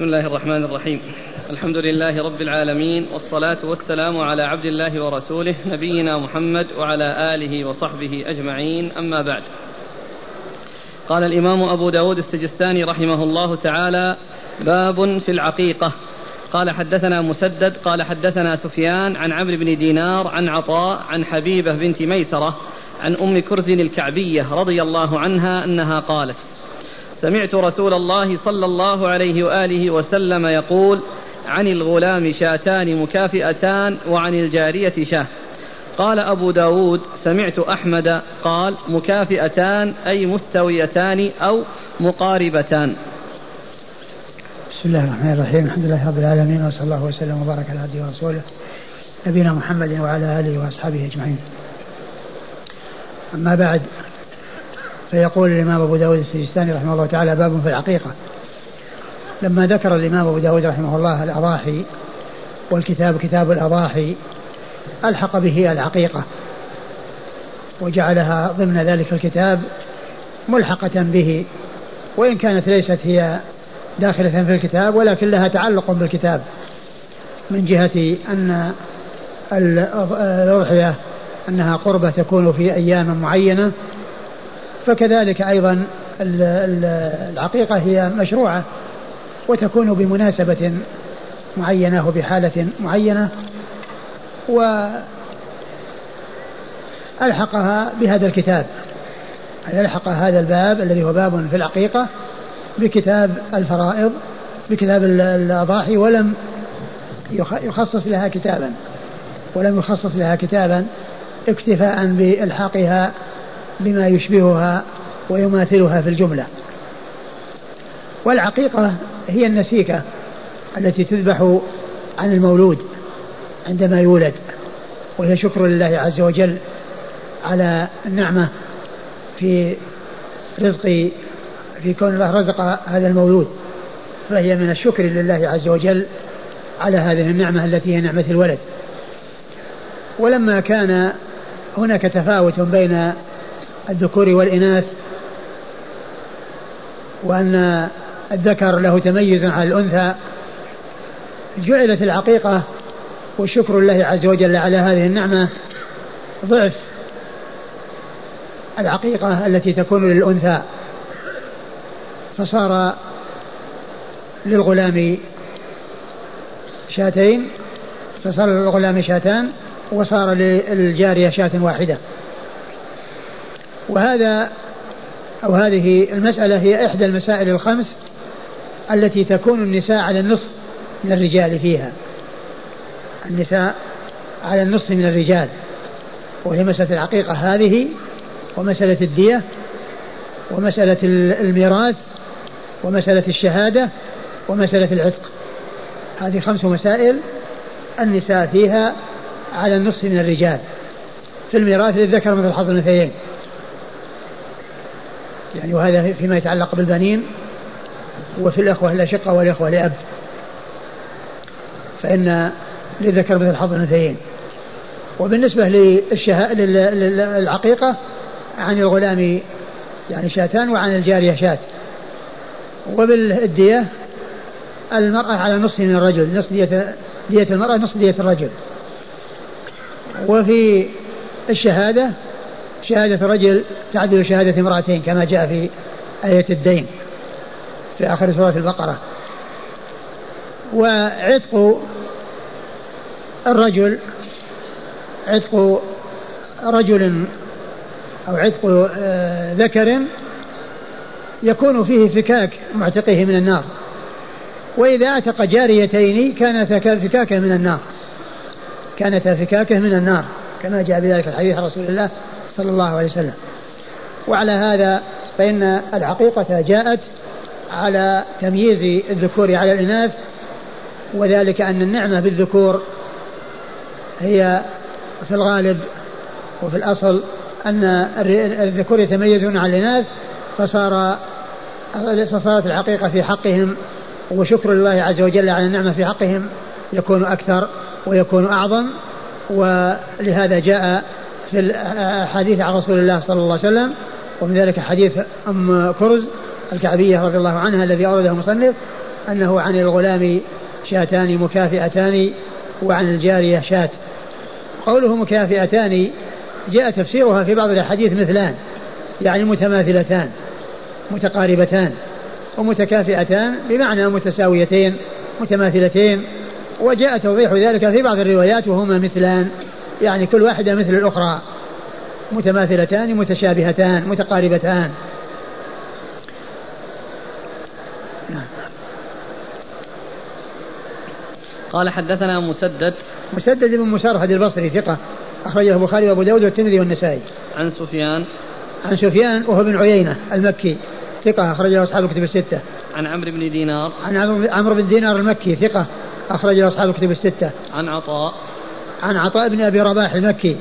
بسم الله الرحمن الرحيم. الحمد لله رب العالمين والصلاة والسلام على عبد الله ورسوله نبينا محمد وعلى آله وصحبه أجمعين أما بعد. قال الإمام أبو داود السجستاني رحمه الله تعالى باب في العقيقة. قال حدثنا مسدد قال حدثنا سفيان عن عمرو بن دينار عن عطاء عن حبيبة بنت ميسرة عن أم كرز الكعبية رضي الله عنها أنها قالت سمعت رسول الله صلى الله عليه وآله وسلم يقول عن الغلام شاتان مكافئتان وعن الجارية شاة. قال أبو داود سمعت أحمد قال مكافئتان أي مستويتان أو مقاربتان. بسم الله الرحمن الرحيم. الحمد لله رب العالمين وصلى الله وسلم وبارك على عبده ورسوله نبينا محمد وعلى آله وأصحابه أجمعين. أما بعد فيقول الإمام أبو داود السجستاني رحمه الله تعالى باب في العقيقه لما ذكر الإمام أبو داود رحمه الله الأضاحي والكتاب كتاب الأضاحي ألحق به العقيقه وجعلها ضمن ذلك الكتاب ملحقة به وإن كانت ليست هي داخلة في الكتاب ولكن لها تعلق بالكتاب من جهة أن الأضحية أنها قربة تكون في أيام معينة فكذلك أيضا العقيقة هي مشروعة وتكون بمناسبة معينة وبحالة معينة وألحقها بهذا الكتاب. ألحق هذا الباب الذي هو باب في العقيقة بكتاب الفرائض بكتاب الأضاحي ولم يخصص لها كتابا ولم يخصص لها كتابا اكتفاء بإلحاقها بما يشبهها ويماثلها في الجملة. والعقيقة هي النسيكة التي تذبح عن المولود عندما يولد وهي شكر لله عز وجل على النعمة في رزق في كون الله رزق هذا المولود. فهي من الشكر لله عز وجل على هذه النعمة التي هي نعمة الولد. ولما كان هناك تفاوت بين الذكور والإناث وأن الذكر له تميز على الأنثى. جعلت العقيقة وشكر الله عز وجل على هذه النعمة ضعف العقيقة التي تكون للأنثى. فصار للغلام شاتين فصار للغلام شاتان وصار للجارية شاة واحدة. وهذا أو هذه المسألة هي إحدى المسائل الخمس التي تكون النساء على النصف من الرجال فيها. النساء على النصف من الرجال. وهي مسألة العقيقة هذه ومسألة الدية ومسألة الميراث ومسألة الشهادة ومسألة العتق. هذه خمس مسائل النساء فيها على النصف من الرجال. في الميراث للذكر مثل حظ الأنثيين. يعني وهذا فيما يتعلق بالبنين وفي الأخوة الأشقة والإخوة لأب. فإن للذكر مثل حظ الأنثيين. وبالنسبة للعقيقة عن الغلام يعني شاتان وعن الجارية شات. وبالدية المرأة على نصف من الرجل نصف دية, دية المرأة نصف دية الرجل. وفي الشهادة شهادة الرجل تعدل شهادة امرأتين كما جاء في آية الدين في آخر سورة البقرة. وعتق الرجل عتق رجل أو عتق آه، ذكر يكون فيه فكاك معتقه من النار. وإذا اعتق جاريتين كانتا فكاكه من النار. كانتا فكاكة من النار كما جاء بذلك الحديث عن رسول الله صلى الله عليه وسلم. وعلى هذا فإن الحقيقة جاءت على تمييز الذكور على الإناث وذلك أن النعمة بالذكور هي في الغالب وفي الأصل أن الذكور يتميزون على الإناث فصار فصارت الحقيقة في حقهم وشكر الله عز وجل على النعمة في حقهم يكون أكثر ويكون أعظم ولهذا جاء في الحديث عن رسول الله صلى الله عليه وسلم ومن ذلك حديث أم كرز الكعبية رضي الله عنها الذي أورده المصنف أنه عن الغلام شاتان مكافئتان وعن الجارية شات. قوله مكافئتان جاء تفسيرها في بعض الأحاديث مثلان يعني متماثلتان متقاربتان ومتكافئتان بمعنى متساويتين متماثلتين وجاء توضيح ذلك في بعض الروايات وهما مثلان. يعني كل واحدة مثل الأخرى متماثلتان متشابهتان متقاربتان. قال حدثنا مسدد. مسدد بن مسرهد البصري ثقة أخرجه البخاري وأبو داود والترمذي والنسائي. عن سفيان. عن سفيان وهو بن عيينة المكي ثقة أخرجه أصحاب الكتب الستة. عن عمرو بن دينار. عن عمرو بن دينار المكي ثقة أخرجه أصحاب الكتب الستة. عن عطاء. عن عطاء بن أبي رباح المكي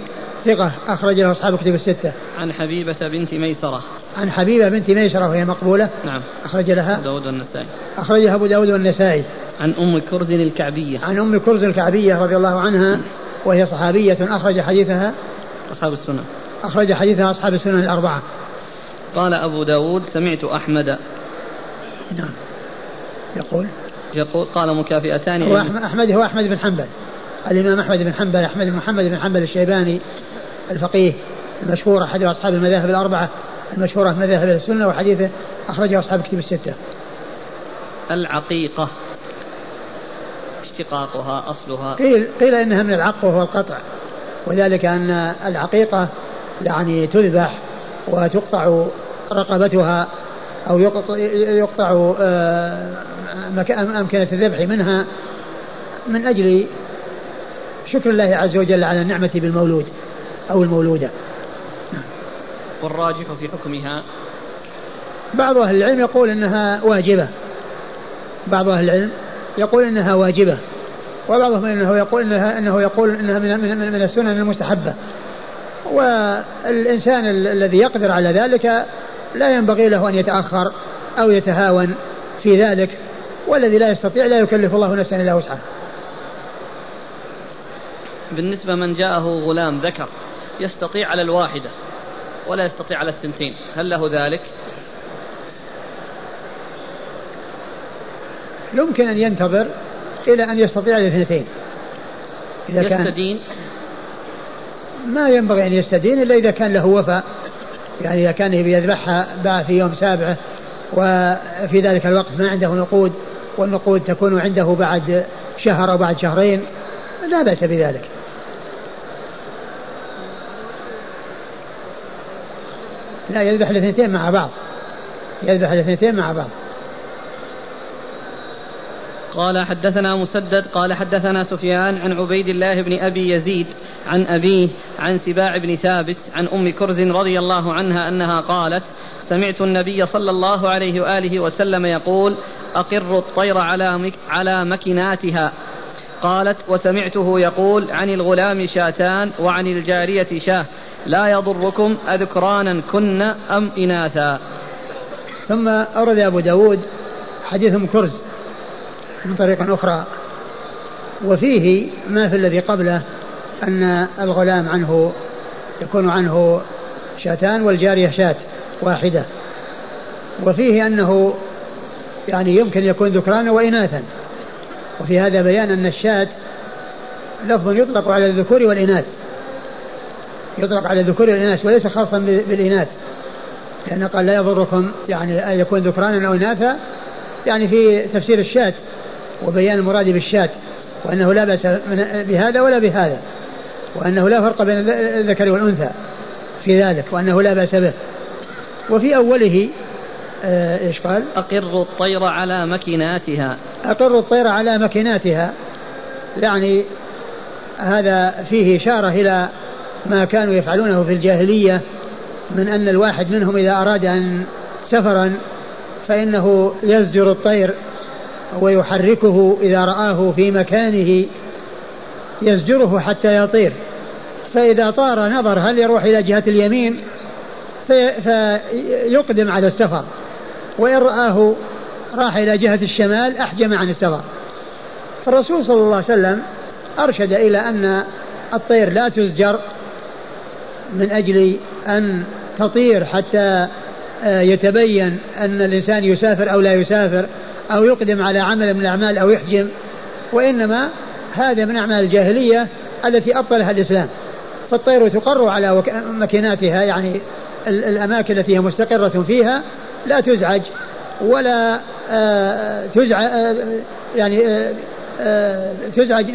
ثقة أخرج له أصحاب الكتب الستة. عن حبيبة بنت ميسرة. عن حبيبة بنت ميسرة وهي مقبولة. نعم. أخرج لها. أبو داود والنسائي. أخرجها أبو داود والنسائي. عن أم كرز الكعبية. عن أم كرز الكعبية رضي الله عنها وهي صحابية أخرج حديثها أصحاب السنن. أخرج حديثها أصحاب السنن الأربعة. قال أبو داود سمعت أحمد نعم يقول يقول قال مكافئتان هو أحمد هو أحمد بن حنبل الإمام أحمد بن حنبل أحمد بن محمد بن حنبل الشيباني الفقيه المشهور أحد أصحاب المذاهب الأربعة المشهورة في مذاهب السنة وحديثه أخرجه أصحاب كتب الستة. العقيقة اشتقاقها أصلها. قيل قيل إنها من العق وهو القطع وذلك أن العقيقة يعني تذبح وتقطع رقبتها أو يقطع آه، أمكنة الذبح منها من أجل شكر الله عز وجل على النعمة بالمولود أو المولودة. والراجح في حكمها. بعض أهل العلم يقول إنها واجبة. بعض أهل العلم يقول إنها واجبة. وبعضهم إنه يقول انها إنه يقول إنها من من, من السنن المستحبة. والإنسان الذي يقدر على ذلك لا ينبغي له أن يتأخر أو يتهاون في ذلك والذي لا يستطيع لا يكلف الله نفسا إلا وسعها. بالنسبة من جاءه غلام ذكر يستطيع على الواحدة ولا يستطيع على الثنتين، هل له ذلك؟ يمكن أن ينتظر إلى أن يستطيع الاثنتين إذا يستدين؟ ما ينبغي أن يستدين إلا إذا كان له وفاء. يعني إذا كان يذبحها باع في يوم سابعة وفي ذلك الوقت ما عنده نقود والنقود تكون عنده بعد شهر أو بعد شهرين لا بأس بذلك. لا يذبح الاثنتين مع بعض. يذبح الاثنتين مع بعض. قال حدثنا مسدد قال حدثنا سفيان عن عبيد الله بن أبي يزيد عن أبيه عن سباع بن ثابت عن أم كرز رضي الله عنها أنها قالت سمعت النبي صلى الله عليه وآله وسلم يقول اقروا الطير على على مكناتها. قالت وسمعته يقول عن الغلام شاتان وعن الجارية شاه. لا يضركم أذكرانا كن أم إناثا. ثم أورد أبو داود حديث كرز من طريق أخرى. وفيه ما في الذي قبله أن الغلام عنه يكون عنه شاتان والجارية شات واحدة. وفيه أنه يعني يمكن يكون ذكرانا وإناثا. وفي هذا بيان أن الشات لفظ يطلق على الذكور والإناث. يطلق على الذكور والإناث وليس خاصا بالإناث. لأنه قال لا يضركم يعني أن يكون ذكرانا أو إناثا يعني في تفسير الشات وبيان المراد بالشاة وأنه لا بأس بهذا ولا بهذا وأنه لا فرق بين الذكر والأنثى في ذلك وأنه لا بأس به. وفي أوله آه إيش قال؟ أقر الطير على مكناتها. أقر الطير على مكناتها يعني هذا فيه إشارة إلى ما كانوا يفعلونه في الجاهلية من أن الواحد منهم إذا أراد أن سفرا فإنه يزجر الطير ويحركه إذا رآه في مكانه يزجره حتى يطير. فإذا طار نظر هل يروح إلى جهة اليمين فيقدم على السفر وإن رآه راح إلى جهة الشمال أحجم عن السفر. الرسول صلى الله عليه وسلم أرشد إلى أن الطير لا تزجر من أجل أن تطير حتى آه، يتبين أن الإنسان يسافر أو لا يسافر أو يقدم على عمل من الأعمال أو يحجم. وإنما هذا من أعمال الجاهلية التي أبطلها الإسلام. فالطير تقر على مكيناتها يعني الأماكن التي هي مستقرة فيها لا تزعج ولا آه، تزعج آه، يعني آه، تزعج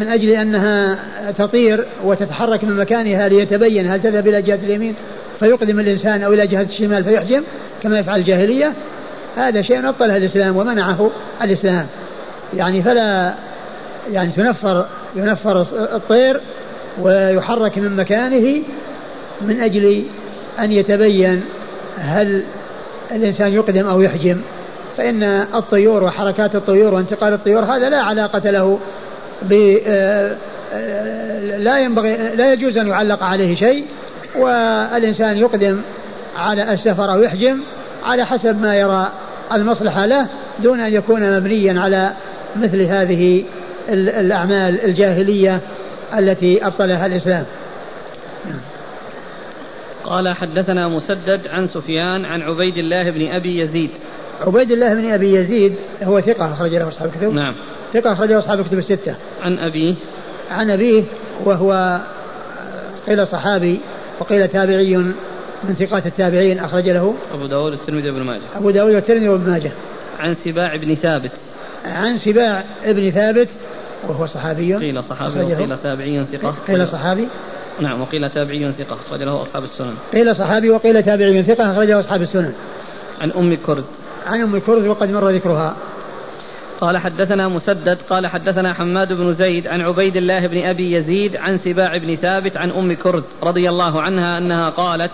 من أجل أنها تطير وتتحرك من مكانها ليتبين هل تذهب إلى جهة اليمين فيقدم الإنسان أو إلى جهة الشمال فيحجم كما يفعل الجاهلية. هذا شيء أبطله الإسلام ومنعه الإسلام. يعني فلا يعني تنفر ينفر الطير ويحرك من مكانه من أجل أن يتبين هل الإنسان يقدم أو يحجم. فإن الطيور وحركات الطيور وانتقال الطيور هذا لا علاقة له لا ينبغي لا يجوز أن يعلق عليه شيء والإنسان يقدم على السفر أو يحجم على حسب ما يرى المصلحة له دون أن يكون مبنيا على مثل هذه الأعمال الجاهلية التي أبطلها الإسلام. قال حدثنا مسدد عن سفيان عن عبيد الله بن أبي يزيد. عبيد الله بن أبي يزيد هو ثقة أخرج له أصحاب الكتب. نعم. ثقة أخرج له أصحاب الكتب الستة. عن أبيه. عن أبيه وهو قيل صحابي وقيل تابعي من ثقات التابعين أخرج له أبو داود والترمذي وابن ماجه. أبو داود والترمذي وابن ماجه. عن سباع بن ثابت. عن سباع بن ثابت وهو صحابي. قيل صحابي وقيل تابعي ثقة. قيل صحابي. نعم وقيل تابعي ثقة. أخرج له أصحاب السنن. قيل صحابي وقيل تابعي ثقة أخرجه أصحاب السنن. عن أم كرد. عن أم كرد وقد مر ذكرها. قال حدثنا مسدد قال حدثنا حماد بن زيد عن عبيد الله بن أبي يزيد عن سباع بن ثابت عن أم كرد رضي الله عنها أنها قالت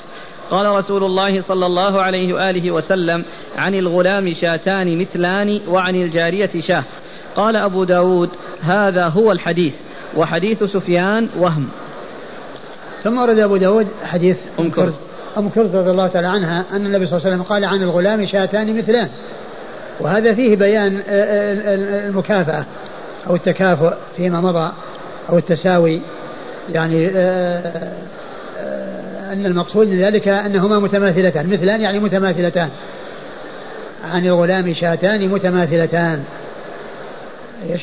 قال رسول الله صلى الله عليه وآله وسلم عن الغلام شاتان مثلان وعن الجارية شاه. قال أبو داود هذا هو الحديث وحديث سفيان وهم. ثم ورد أبو داود حديث أم كرد. أم كرد رضي الله تعالى عنها أن النبي صلى الله عليه وسلم قال عن الغلام شاتان مثلان. وهذا فيه بيان آه، آه، المكافأة أو التكافؤ فيما مضى أو التساوي. يعني آه، أن المقصود من ذلك أنهما متماثلتان. مثلان يعني متماثلتان. عن الغلام شاتان متماثلتان. إيش؟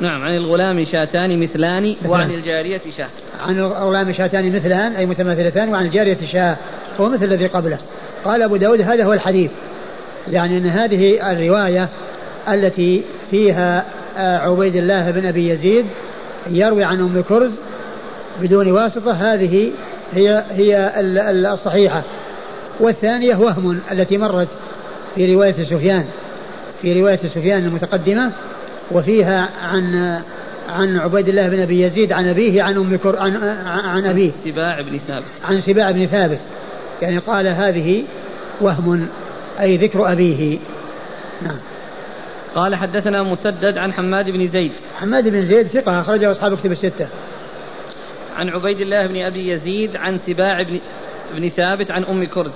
نعم عن الغلام شاتان مثلان. وعن الجارية شاة. عن الغلام شاتان مثلان أي متماثلتان وعن الجارية شاة. هو مثل الذي قبله. قال أبو داود هذا هو الحديث. يعني أن هذه الرواية التي فيها آه، عبيد الله بن أبي يزيد يروي عن أم كرز بدون واسطة هذه هي هي الصحيحة. والثانية وهم التي مرت في رواية سفيان في رواية سفيان المتقدمة وفيها عن عن عبيد الله بن أبي يزيد عن أبيه عن أم كر عن عن أبيه. سباع بن ثابت. عن سباع بن ثابت. يعني قال هذه وهم أي ذكر أبيه. نعم. قال حدثنا مسدد عن حماد بن زيد. حماد بن زيد ثقة أخرجه أصحاب كتب الستة. عن عبيد الله بن أبي يزيد عن سباع بن, بن ثابت عن أم كرد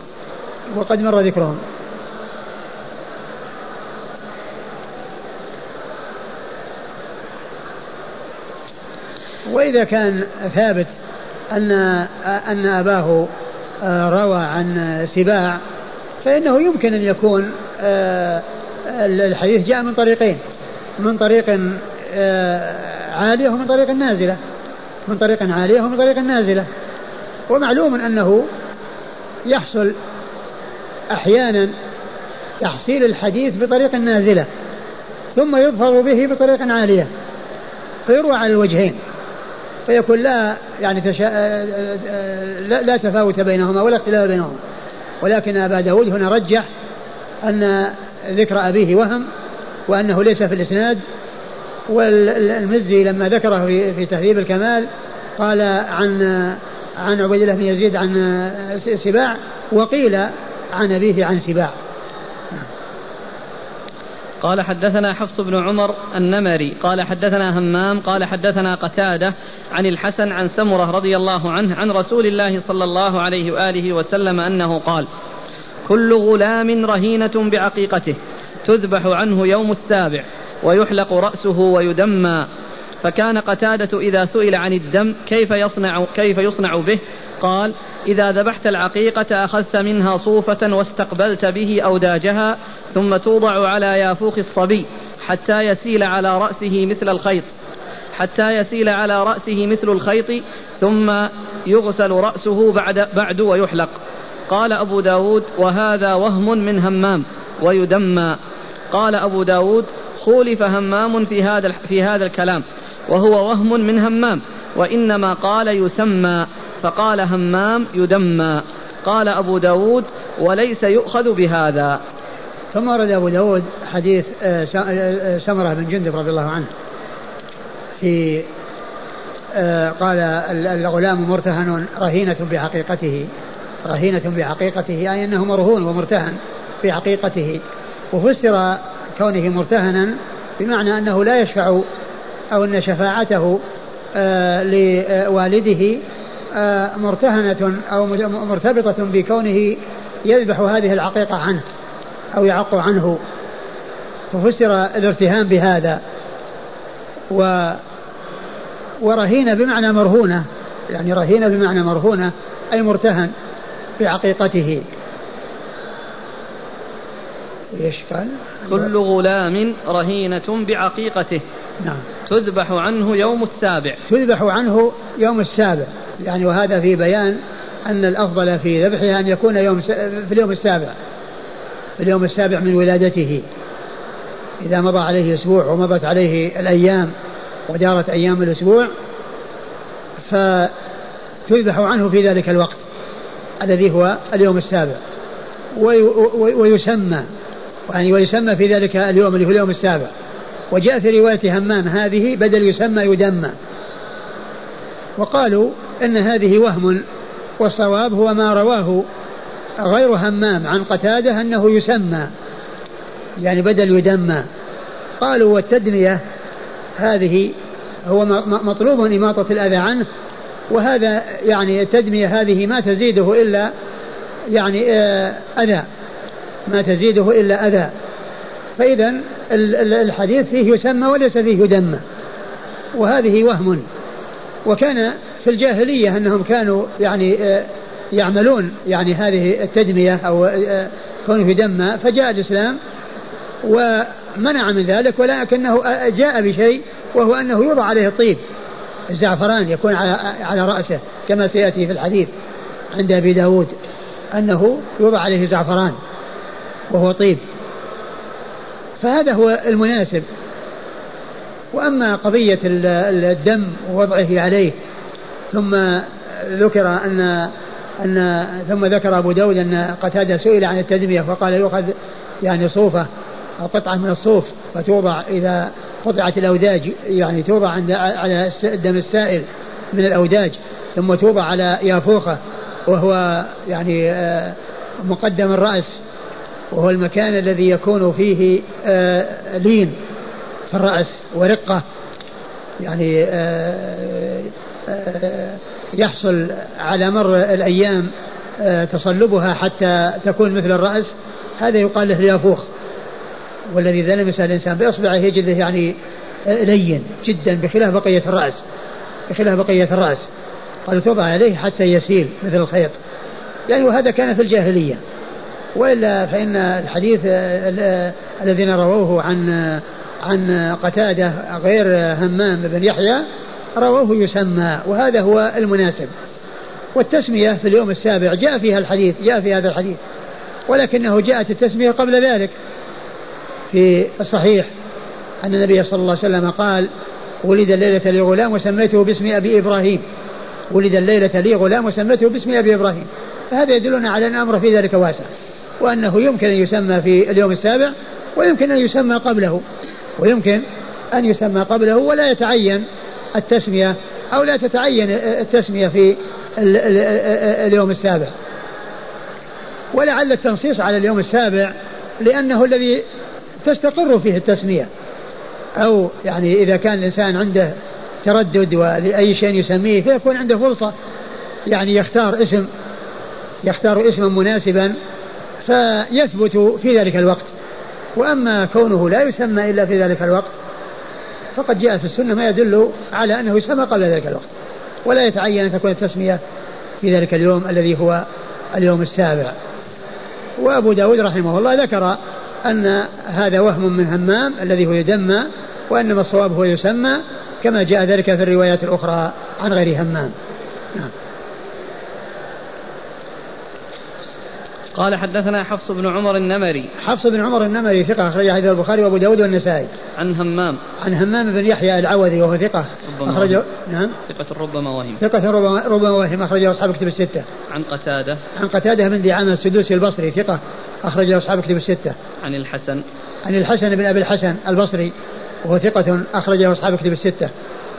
وقد مر ذكرهم. وإذا كان ثابت أن أن أباه آه، روى عن سباع فإنه يمكن أن يكون آه، الحديث جاء من طريقين من طريق آه، عالية ومن طريق نازلة. من طريق عالية ومن طريق نازلة. ومعلوم أنه يحصل أحيانا تحصيل الحديث بطريق نازلة ثم يظفر به بطريق عالية فيروى على الوجهين فيكون لا يعني تشا... آه، لا تفاوت بينهما ولا اختلاف بينهما. ولكن أبا داود هنا رجح أن ذكر أبيه وهم وأنه ليس في الإسناد والمزي لما ذكره في تهذيب الكمال قال عن عن عبيد الله بن يزيد عن سباع وقيل عن أبيه عن سباع. قال حدثنا حفص بن عمر النمري قال حدثنا همام قال حدثنا قتادة عن الحسن عن سمرة رضي الله عنه عن رسول الله صلى الله عليه وآله وسلم أنه قال كل غلام رهينة بعقيقته تذبح عنه يوم السابع ويحلق رأسه ويدمى فكان قتادة إذا سئل عن الدم كيف يصنع كيف يصنع به؟ قال إذا ذبحت العقيقة أخذت منها صوفة واستقبلت به أوداجها ثم توضع على يافوخ الصبي حتى يسيل على رأسه مثل الخيط. حتى يسيل على رأسه مثل الخيط ثم يغسل رأسه بعد, بعد ويحلق. قال أبو داود وهذا وهم من همام ويدمى. قال أبو داود خولف همام في هذا, في هذا الكلام. وهو وهم من همام وإنما قال يسمى فقال همام يدمى. قال أبو داود وليس يؤخذ بهذا. ثم ورد أبو داود حديث آه، آه، سمرة بن جندب رضي الله عنه. في آه، قال الغلام مرتهن رهينة بحقيقته. رهينة بحقيقته أي أنه مرهون ومرتهن في حقيقته وفسر كونه مرتهنا بمعنى أنه لا يشفع أو أن شفاعته لوالده مرتهنة أو مرتبطة بكونه يذبح هذه العقيقة عنه أو يعق عنه. ففسر الارتهان بهذا. و ورهينة بمعنى مرهونة يعني رهينة بمعنى مرهونة أي مرتهن في عقيقته إيش قال؟ كل غلام رهينة بعقيقته. نعم. تذبح عنه يوم السابع. تذبح عنه يوم السابع. يعني وهذا في بيان أن الأفضل في ذبحها أن يكون يوم في اليوم السابع. في اليوم السابع من ولادته. إذا مضى عليه أسبوع ومضت عليه الأيام ودارت أيام الأسبوع فتذبح عنه في ذلك الوقت الذي هو اليوم السابع. ويسمى يعني ويسمى في ذلك اليوم اللي هو اليوم السابع. وجاء في رواية همام هذه بدل يسمى يدمى. وقالوا إن هذه وهم والصواب هو ما رواه غير همام عن قتادة أنه يسمى يعني بدل يدمى. قالوا والتدمية هذه هو مطلوب إماطة الأذى عنه وهذا يعني التدمية هذه ما تزيده إلا يعني آه، أذى. ما تزيده إلا أذى. فإذا الحديث فيه يسمى وليس فيه يدمى وهذه وهم. وكان في الجاهلية أنهم كانوا يعني آه، يعملون يعني هذه التدمية أو آه، كونه يدمى فجاء الإسلام ومنع من ذلك ولكنه جاء بشيء وهو أنه يوضع عليه الطيب. الزعفران يكون على, على رأسه كما سيأتي في الحديث عند أبي داود أنه يوضع عليه زعفران وهو طيب. فهذا هو المناسب. وأما قضية الدم ووضعه عليه ثم ذكر أن أن ثم ذكر أبو داود أن قتادة سئل عن التدمية فقال يؤخذ يعني صوفة أو قطعة من الصوف فتوضع إذا قطعت الأوداج يعني توضع عند على الدم السائل من الأوداج ثم توضع على يافوخة وهو يعني آه، مقدم الرأس. وهو المكان الذي يكون فيه آه، لين في الرأس ورقة يعني آه، يحصل على مر الأيام تصلبها حتى تكون مثل الرأس هذا يقال له اليافوخ. والذي إذا لمس الإنسان بإصبعه يجده يعني لين جدا بخلاف بقية الرأس بخلاف بقية الرأس. قالوا توضع عليه حتى يسيل مثل الخيط. يعني وهذا كان في الجاهلية. وإلا فإن الحديث الذين رووه عن عن قتادة غير همام بن يحيى رووه يسمى وهذا هو المناسب. والتسمية في اليوم السابع جاء فيها الحديث جاء في هذا الحديث ولكنه جاءت التسمية قبل ذلك. في الصحيح أن النبي صلى الله عليه وسلم قال ولد الليلة لي غلام وسميته باسم أبي إبراهيم ولد الليلة لي غلام وسميته باسم أبي إبراهيم. فهذا يدلنا على أن الأمر في ذلك واسع. وأنه يمكن أن يسمى في اليوم السابع ويمكن أن يسمى قبله. ويمكن أن يسمى قبله ولا يتعين التسمية أو لا تتعين التسمية في اليوم السابع. ولعل التنصيص على اليوم السابع لأنه الذي تستقر فيه التسمية. أو يعني إذا كان الإنسان عنده تردد ولأي شيء يسميه فيكون عنده فرصة يعني يختار اسم يختار اسما مناسبا فيثبت في ذلك الوقت. وأما كونه لا يسمى إلا في ذلك الوقت فقد جاء في السنة ما يدل على أنه يسمى قبل ذلك الوقت ولا يتعين أن تكون التسمية في ذلك اليوم الذي هو اليوم السابع. وأبو داود رحمه الله ذكر أن هذا وهم من همام الذي هو يدمى وإنما الصواب هو يسمى كما جاء ذلك في الروايات الأخرى عن غير همام. نعم. قال حدثنا حفص بن عمر النمري. حفص بن عمر النمري ثقة أخرج حديث البخاري وأبو داود والنسائي. عن همام. عن همام بن يحيى العوذي وهو ثقة. أخرج نعم. ثقة ربما وهم. ثقة ربما, ربما وهم. أخرجه أصحاب كتب الستة. عن قتادة. عن قتادة بن دعامة السدوسي البصري ثقة. أخرجه أصحاب كتب الستة. عن الحسن. عن الحسن بن أبي الحسن البصري وهو ثقة أخرجه أصحاب كتب الستة.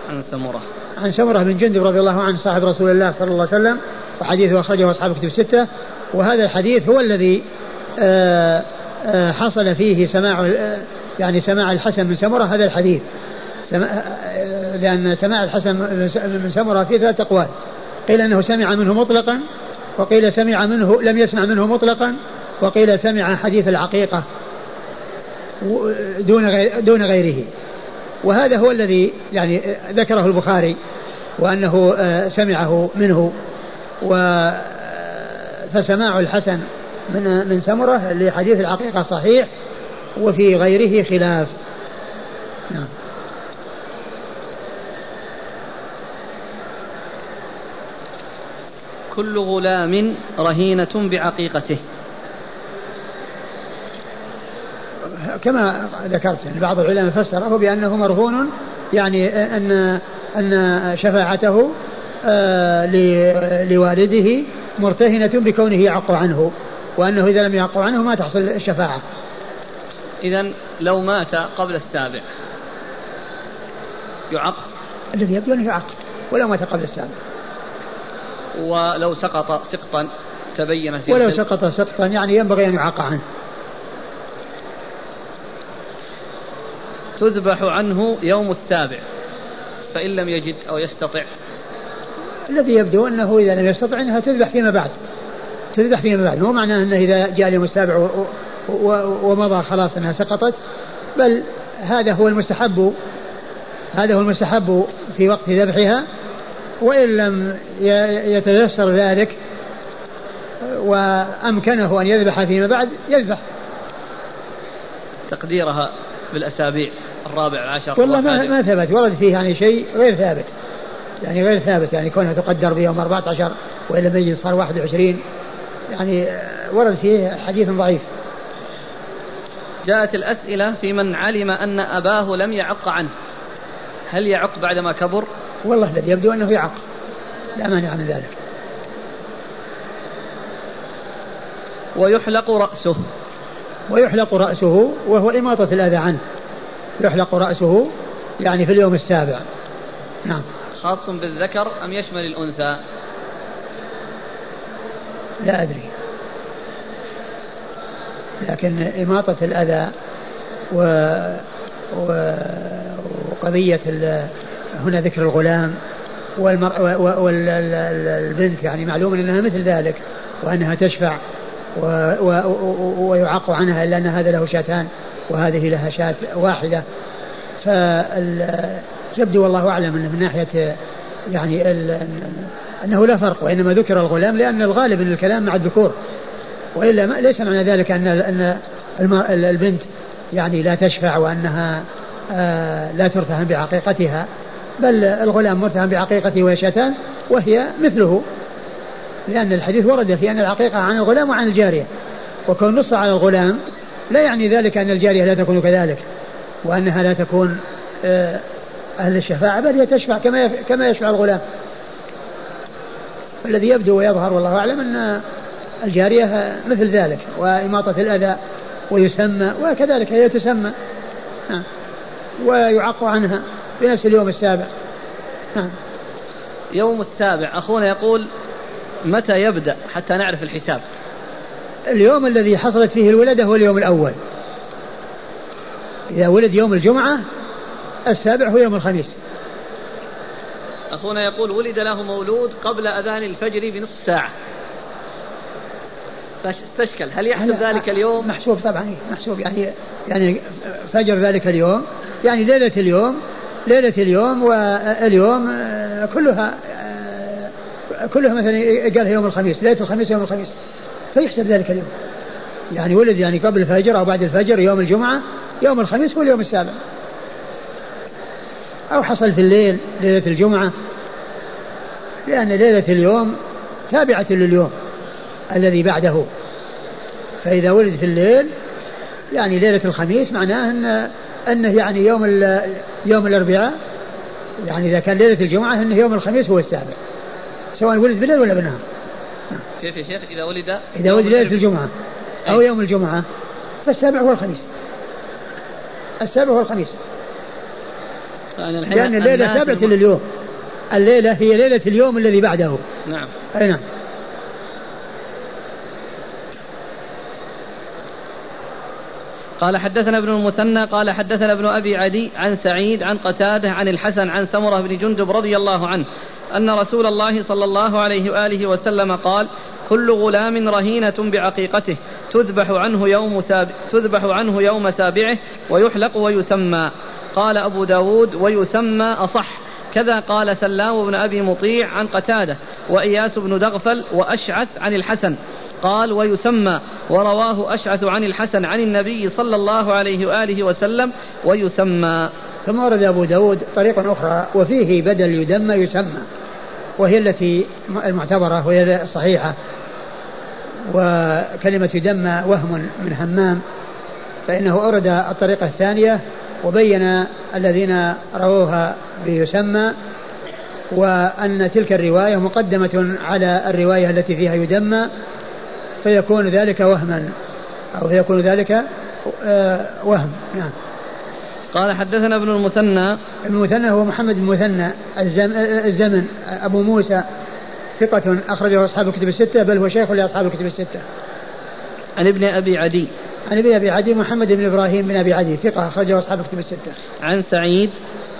عن سمرة. عن سمرة بن جندب رضي الله عنه صاحب رسول الله صلى الله عليه وسلم وحديثه أخرجه أصحاب كتب الستة. وهذا الحديث هو الذي آه، آه، حصل فيه سماع آه، يعني سماع الحسن من سمرة هذا الحديث. لأن سماع الحسن من سمرة فيه ثلاث أقوال. قيل أنه سمع منه مطلقا وقيل سمع منه لم يسمع منه مطلقا وقيل سمع حديث العقيقة دون غير دون غيره. وهذا هو الذي يعني ذكره البخاري وأنه سمعه منه. و فسماع الحسن من من سمرة لحديث العقيقة صحيح وفي غيره خلاف. نعم. كل غلام رهينة بعقيقته. كما ذكرت يعني بعض العلماء فسره بأنه مرهون يعني أن أن شفاعته آه، لوالده مرتهنة بكونه يعق عنه وأنه إذا لم يعق عنه ما تحصل الشفاعة. إذا لو مات قبل السابع يعق الذي يبدو أنه يعق ولو مات قبل السابع. ولو سقط سقطا تبين في ولو سقط سقطا يعني ينبغي أن يعق عنه. تذبح عنه يوم السابع فإن لم يجد أو يستطع الذي يبدو أنه إذا لم يستطع أنها تذبح فيما بعد. تذبح فيما بعد. مو معناه أنه إذا جاء اليوم السابع ومضى خلاص أنها سقطت بل هذا هو المستحب هذا هو المستحب في وقت ذبحها وإن لم يتيسر ذلك وأمكنه أن يذبح فيما بعد يذبح. تقديرها بالأسابيع الرابع عشر والله ما, ما ثبت ورد فيه يعني شيء غير ثابت. يعني غير ثابت يعني كونها تقدر بيوم 14 وإلا مجلس صار 21 يعني ورد فيه حديث ضعيف. جاءت الأسئلة في من علم أن أباه لم يعق عنه. هل يعق بعدما كبر؟ والله الذي يبدو أنه يعق. لا مانع من ذلك. ويحلق رأسه. ويحلق رأسه وهو إماطة الأذى عنه. يحلق رأسه يعني في اليوم السابع. نعم. خاص بالذكر أم يشمل الأنثى؟ لا أدري. لكن إماطة الأذى و... و... وقضية ال... هنا ذكر الغلام والمر... والبنت يعني معلوم أنها مثل ذلك وأنها تشفع و... و... ويعق عنها إلا أن هذا له شاتان وهذه لها شاة واحدة. فال... يبدو والله أعلم أنه من ناحية يعني أنه لا فرق وإنما ذكر الغلام لأن الغالب أن الكلام مع الذكور. وإلا ما ليس معنى ذلك أن أن البنت يعني لا تشفع وأنها آه، لا ترتهن بعقيقتها بل الغلام مرتهن بعقيقته وهي شتان وهي مثله. لأن الحديث ورد في أن العقيقة عن الغلام وعن الجارية. وكون نص على الغلام لا يعني ذلك أن الجارية لا تكون كذلك وأنها لا تكون آه، أهل الشفاعة بل هي تشفع كما كما يشفع الغلام. الذي يبدو ويظهر والله أعلم أن الجارية مثل ذلك وإماطة الأذى ويسمى وكذلك هي تسمى ويعق عنها في نفس اليوم السابع يوم السابع أخونا يقول متى يبدأ حتى نعرف الحساب؟ اليوم الذي حصلت فيه الولادة هو اليوم الأول. إذا ولد يوم الجمعة السابع هو يوم الخميس. أخونا يقول ولد له مولود قبل أذان الفجر بنصف ساعة. فاستشكل هل يحسب ذلك اليوم؟ محسوب طبعا محسوب يعني يعني فجر ذلك اليوم. يعني ليلة اليوم ليلة اليوم واليوم كلها كلها مثلا قالها يوم الخميس ليلة الخميس يوم الخميس. فيحسب ذلك اليوم. يعني ولد يعني قبل الفجر أو بعد الفجر يوم الجمعة يوم الخميس هو اليوم السابع. أو حصل في الليل ليلة الجمعة لأن ليلة اليوم تابعة لليوم الذي بعده. فإذا ولد في الليل يعني ليلة الخميس معناه أن أنه يعني يوم يوم الأربعاء يعني إذا كان ليلة الجمعة أنه يوم الخميس هو السابع. سواء ولد بالليل ولا بالنهار. كيف يا شيخ إذا ولد إذا ولد ليلة الجمعة أو يوم الجمعة فالسابع هو الخميس. السابع هو الخميس. لأن الليلة تابعة لليوم. الليلة هي ليلة اليوم الذي بعده. نعم. أي نعم. قال حدثنا ابن المثنى قال حدثنا ابن أبي عدي عن سعيد عن قتادة عن الحسن عن سمرة بن جندب رضي الله عنه أن رسول الله صلى الله عليه وآله وسلم قال كل غلام رهينة بعقيقته تذبح عنه يوم ساب تذبح عنه يوم سابعه ويحلق ويسمى. قال أبو داود ويسمى أصح. كذا قال سلام بن أبي مطيع عن قتادة وإياس بن دغفل وأشعث عن الحسن. قال ويسمى ورواه أشعث عن الحسن عن النبي صلى الله عليه وآله وسلم ويسمى. ثم ورد أبو داود طريقة أخرى وفيه بدل يدمى يسمى وهي التي المعتبرة وهي الصحيحة. وكلمة يدمى وهم من همام فإنه أورد الطريقة الثانية وبين الذين رووها بيسمى وأن تلك الرواية مقدمة على الرواية التي فيها يدمى فيكون ذلك وهما أو فيكون ذلك آه، وهم. نعم. قال حدثنا ابن المثنى. ابن المثنى هو محمد المثنى الزمن أبو موسى ثقة أخرجه أصحاب الكتب الستة بل هو شيخ لأصحاب الكتب الستة. عن ابن أبي عدي. عن ابن أبي عدي محمد بن إبراهيم بن أبي عدي ثقة أخرجه أصحاب الكتب الستة. عن سعيد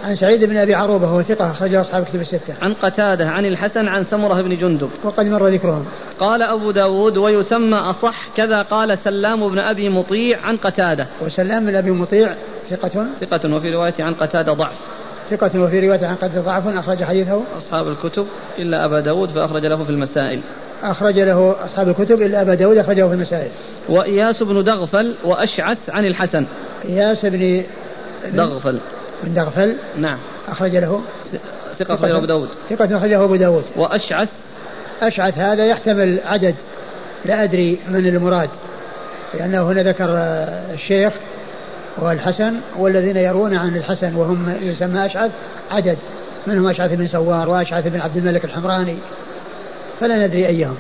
عن سعيد بن أبي عروبة وهو ثقة أخرجه أصحاب الكتب الستة. عن قتادة عن الحسن عن سمره بن جندب. وقد مر ذكرهم. قال أبو داود ويسمى أصح كذا قال سلام بن أبي مطيع عن قتادة. وسلام بن أبي مطيع ثقة ثقة وفي رواية عن قتادة ضعف. ثقة وفي رواية عن قتادة ضعف أخرج حديثه أصحاب الكتب إلا أبا داود فأخرج له في المسائل. أخرج له أصحاب الكتب إلا أبا داود أخرجه في المسائل. وإياس بن دغفل وأشعث عن الحسن. إياس بن دغفل. بن دغفل نعم. أخرج له. ثقة أخرجه أبو داود. ثقة أخرجه أبو داود. وأشعث. أشعث هذا يحتمل عدد. لا أدري من المراد. لأنه هنا ذكر الشيخ والحسن والذين يرون عن الحسن وهم يسمى أشعث. عدد. منهم أشعث بن سوار وأشعث بن عبد الملك الحمراني. فلا ندري أيهم.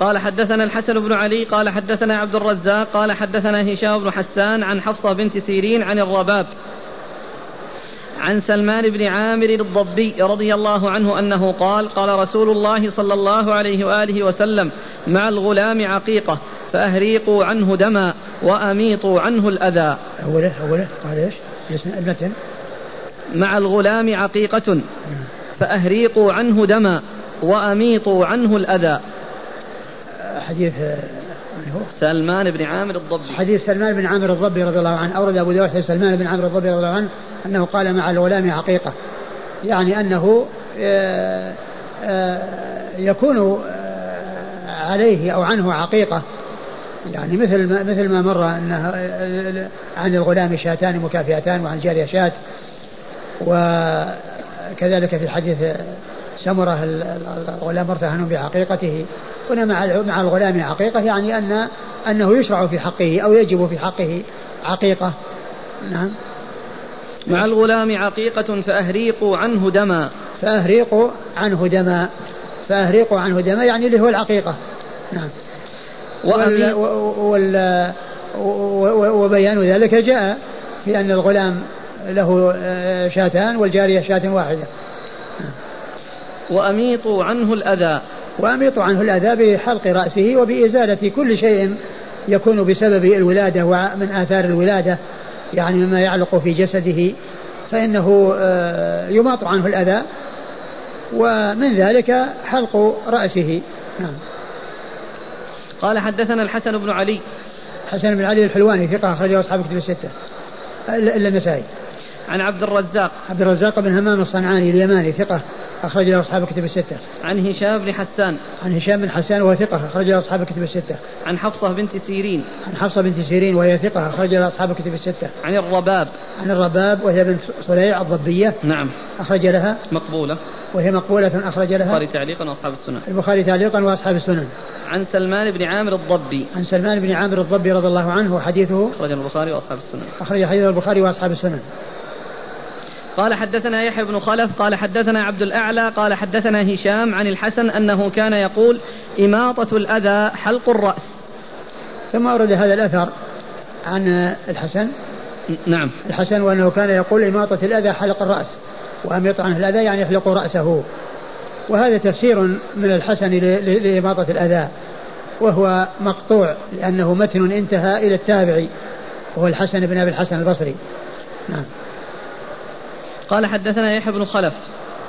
قال حدثنا الحسن بن علي قال حدثنا عبد الرزاق قال حدثنا هشام بن حسان عن حفصة بنت سيرين عن الرباب عن سلمان بن عامر الضبي رضي الله عنه أنه قال قال رسول الله صلى الله عليه وآله وسلم مع الغلام عقيقة فأهريقوا عنه دما وأميطوا عنه الأذى. أوله أوله قال إيش؟ المتن مع الغلام عقيقة فأهريقوا عنه دما وأميطوا عنه الأذى. حديث سلمان بن عامر الضبي. حديث سلمان بن عامر الضبي رضي الله عنه أورد أبو داود سلمان بن عامر الضبي رضي الله عنه أنه قال مع الغلام عقيقة. يعني أنه آه، آه، يكون آه، عليه أو عنه عقيقة. يعني مثل ما مثل ما مر أنه عن الغلام شاتان مكافئتان وعن الجارية شات. وكذلك في حديث سمرة الغلام مرتهن بعقيقته هنا مع مع الغلام عقيقة يعني أن أنه يشرع في حقه أو يجب في حقه عقيقة نعم. مع الغلام عقيقة فأهريقوا عنه دما. فأهريقوا عنه دما. فأهريقوا عنه دما يعني اللي هو العقيقة نعم. وال وال وبيان ذلك جاء في أن الغلام له آه، شاتان والجارية شاة واحدة. وأميطوا عنه الأذى. وأميطوا عنه الأذى بحلق رأسه وبإزالة كل شيء يكون بسبب الولادة ومن آثار الولادة يعني مما يعلق في جسده. فإنه آه، يماط عنه الأذى ومن ذلك حلق رأسه. نعم. قال حدثنا الحسن بن علي. حسن بن علي الحلواني ثقة أخرجه أصحاب كتب الستة إلا النسائي. عن عبد الرزاق عبد الرزاق بن همام الصنعاني اليماني ثقة أخرج له أصحاب كتب الستة. عن هشام بن حسان. عن هشام بن حسان وهو ثقة أخرج له أصحاب كتب الستة. عن حفصة بنت سيرين. عن حفصة بنت سيرين وهي ثقة أخرج له أصحاب كتب الستة. عن الرباب. عن الرباب وهي بنت صليع الضبية. نعم. أخرج لها. مقبولة. وهي مقبولة أخرج لها. البخاري تعليقا وأصحاب السنن. البخاري تعليقا وأصحاب السنن. عن سلمان بن عامر الضبي. عن سلمان بن عامر الضبي رضي الله عنه وحديثه. أخرج البخاري وأصحاب السنن. أخرج حديث البخاري وأصحاب السنن. قال حدثنا يحيى بن خلف قال حدثنا عبد الأعلى قال حدثنا هشام عن الحسن أنه كان يقول إماطة الأذى حلق الرأس. ثم أورد هذا الأثر عن الحسن. نعم. الحسن وأنه كان يقول إماطة الأذى حلق الرأس وأميط عنه الأذى يعني يحلق رأسه. وهذا تفسير من الحسن لإماطة الأذى وهو مقطوع لأنه متن انتهى إلى التابعي وهو الحسن بن أبي الحسن البصري. نعم. قال حدثنا يحيى بن خلف.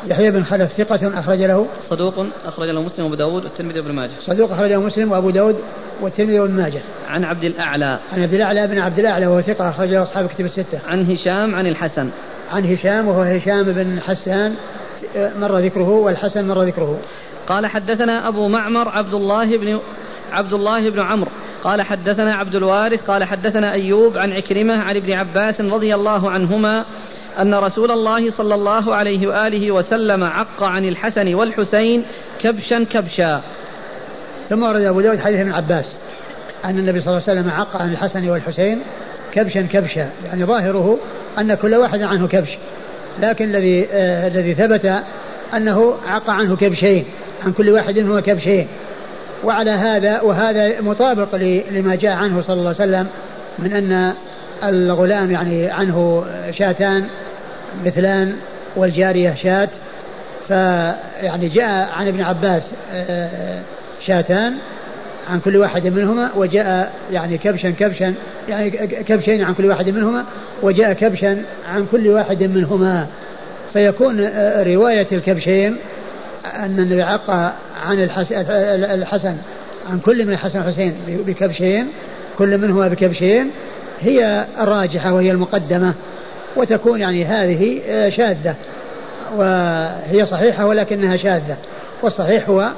يحيى بن خلف ثقة أخرج له. صدوق أخرج له مسلم وأبو داود والترمذي وابن ماجه. صدوق أخرج له مسلم وأبو داود والترمذي وابن ماجه. عن عبد الأعلى. عن عبد الأعلى بن عبد الأعلى وهو ثقة أخرج له أصحاب كتب الستة. عن هشام عن الحسن. عن هشام وهو هشام بن حسان مر ذكره والحسن مر ذكره. قال حدثنا أبو معمر عبد الله بن عبد الله بن عمرو. قال حدثنا عبد الوارث. قال حدثنا أيوب عن عكرمة عن ابن عباس رضي الله عنهما أن رسول الله صلى الله عليه وآله وسلم عق عن الحسن والحسين كبشا كبشا. ثم ورد أبو داود حديث ابن عباس أن النبي صلى الله عليه وسلم عق عن الحسن والحسين كبشا كبشا. يعني ظاهره أن كل واحد عنه كبش. لكن الذي آه الذي ثبت أنه عق عنه كبشين عن كل واحد منهما كبشين. وعلى هذا وهذا مطابق لما جاء عنه صلى الله عليه وسلم من أن الغلام يعني عنه شاتان مثلان والجارية شات فيعني جاء عن ابن عباس آه، شاتان عن كل واحد منهما وجاء يعني كبشا كبشا يعني كبشين عن كل واحد منهما وجاء كبشا عن كل واحد منهما. فيكون آه، رواية الكبشين أن النبي عق عن الحسن عن كل من الحسن والحسين بكبشين كل منهما بكبشين. هي الراجحة وهي المقدمة وتكون يعني هذه آه، شاذة. وهي صحيحة ولكنها شاذة. والصحيح هو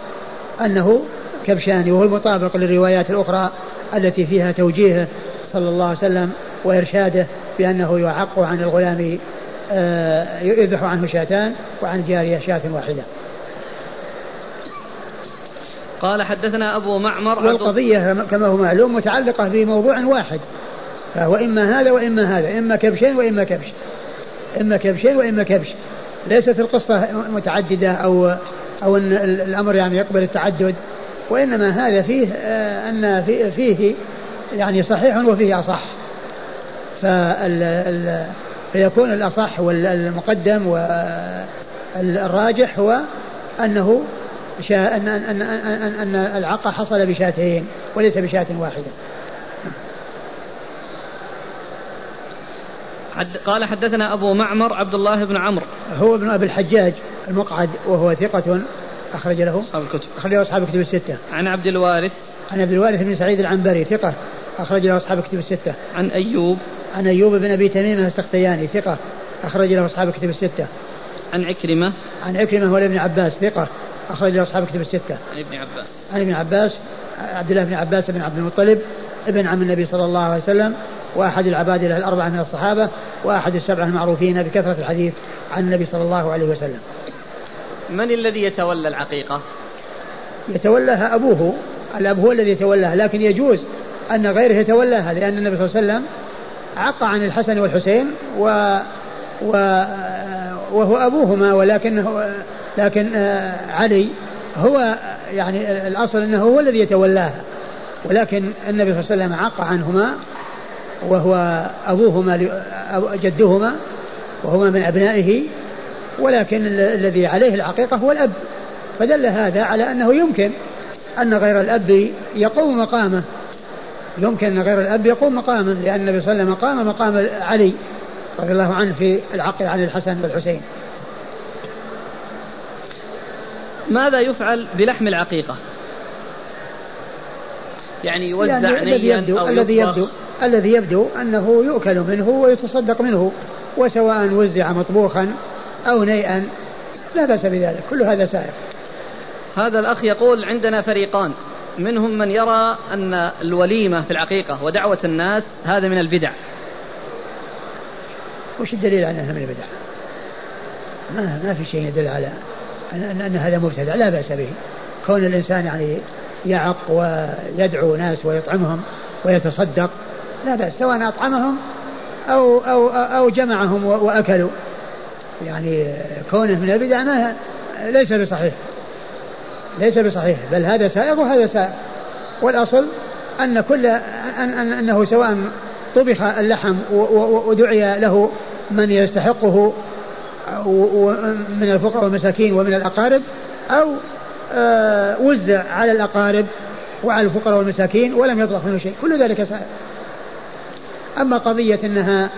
أنه كبشان وهو المطابق للروايات الأخرى التي فيها توجيهه صلى الله عليه وسلم وإرشاده بأنه يعق عن الغلام آه، يذبح عنه شاتان وعن الجارية شاة واحدة. قال حدثنا أبو معمر والقضية كما هو معلوم متعلقة بموضوع واحد. فهو إما هذا وإما هذا إما كبشين وإما كبش. إما كبشين وإما كبش. ليست القصة متعددة أو أو أن الأمر يعني يقبل التعدد وإنما هذا فيه آه، أن فيه يعني صحيح وفيه أصح. فال فيكون الأصح والمقدم والراجح هو أنه شا أن أن أن أن العقة حصل بشاتين وليس بشاة واحدة. حد قال حدثنا أبو معمر عبد الله بن عمرو. هو ابن أبي الحجاج المقعد وهو ثقة أخرج له. أصحاب الكتب. أخرج له أصحاب الكتب الستة. عن عبد الوارث. عن عبد الوارث بن سعيد العنبري ثقة أخرج له أصحاب الكتب الستة. عن أيوب. عن أيوب بن أبي تميم السختياني ثقة أخرج له أصحاب الكتب الستة. عن عكرمة. عن عكرمة هو ابن عباس ثقة أخرج له أصحاب الكتب الستة. عن ابن عباس. عن ابن عباس عبد الله بن عباس بن عبد المطلب ابن عم النبي صلى الله عليه وسلم وأحد العباد الأربعة من الصحابة وأحد السبعة المعروفين بكثرة الحديث عن النبي صلى الله عليه وسلم. من الذي يتولى العقيقة؟ يتولاها أبوه. الأب هو الذي يتولاها لكن يجوز أن غيره يتولاها لأن النبي صلى الله عليه وسلم عق عن الحسن والحسين و, و وهو أبوهما ولكنه لكن آه، علي هو يعني الأصل أنه هو الذي يتولاها ولكن النبي صلى الله عليه وسلم عق عنهما وهو أبوهما جدهما وهما من أبنائه ولكن الذي عليه العقيقة هو الأب. فدل هذا على أنه يمكن أن غير الأب يقوم مقامه. يمكن أن غير الأب يقوم مقامه لأن النبي صلى الله عليه وسلم قام مقام علي رضي الله عنه في العقل عن الحسن والحسين. ماذا يفعل بلحم العقيقة؟ يعني يوزع يعني نيا أو الذي يبدو الذي يبدو أنه يؤكل منه ويتصدق منه وسواء وزع مطبوخا أو نيئا لا بأس بذلك. كل هذا سائر. هذا الأخ يقول عندنا فريقان. منهم من يرى أن الوليمة في العقيقة ودعوة الناس هذا من البدع. وش الدليل على أنها من البدع؟ ما, ما في شيء يدل على أن, أن هذا مبتدع. لا بأس به. كون الإنسان يعني يعق ويدعو ناس ويطعمهم ويتصدق لا بأس سواء أطعمهم أو أو أو جمعهم وأكلوا. يعني كونه من البدع ما ليس بصحيح. ليس بصحيح بل هذا سائغ وهذا سائغ. والأصل أن كل أن أن أنه سواء طبخ اللحم ودعي له من يستحقه من الفقراء والمساكين ومن الأقارب أو آه، وزع على الأقارب وعلى الفقراء والمساكين ولم يطلق منه شيء. كل ذلك سائر أما قضية أنها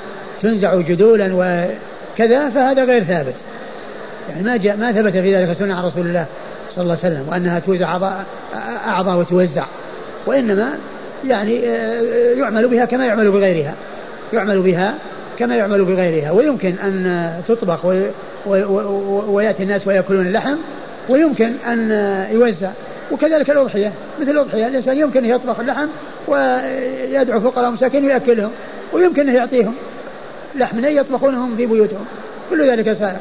تنزع جدولا وكذا فهذا غير ثابت. يعني ما جاء ما ثبت في ذلك سنة عن رسول الله صلى الله عليه وسلم وأنها توزع أعضاء أعضاء وتوزع. وإنما يعني آه، يعمل بها كما يعمل بغيرها. يعمل بها كما يعمل بغيرها. ويمكن أن تطبخ ويأتي الناس ويأكلون اللحم. ويمكن أن يوزع. وكذلك الأضحية مثل الأضحية الإنسان يمكن أن يطبخ اللحم ويدعو فقراء ومساكين ويأكلهم ويمكن أن يعطيهم لحم يطبخونهم في بيوتهم. كل ذلك سائر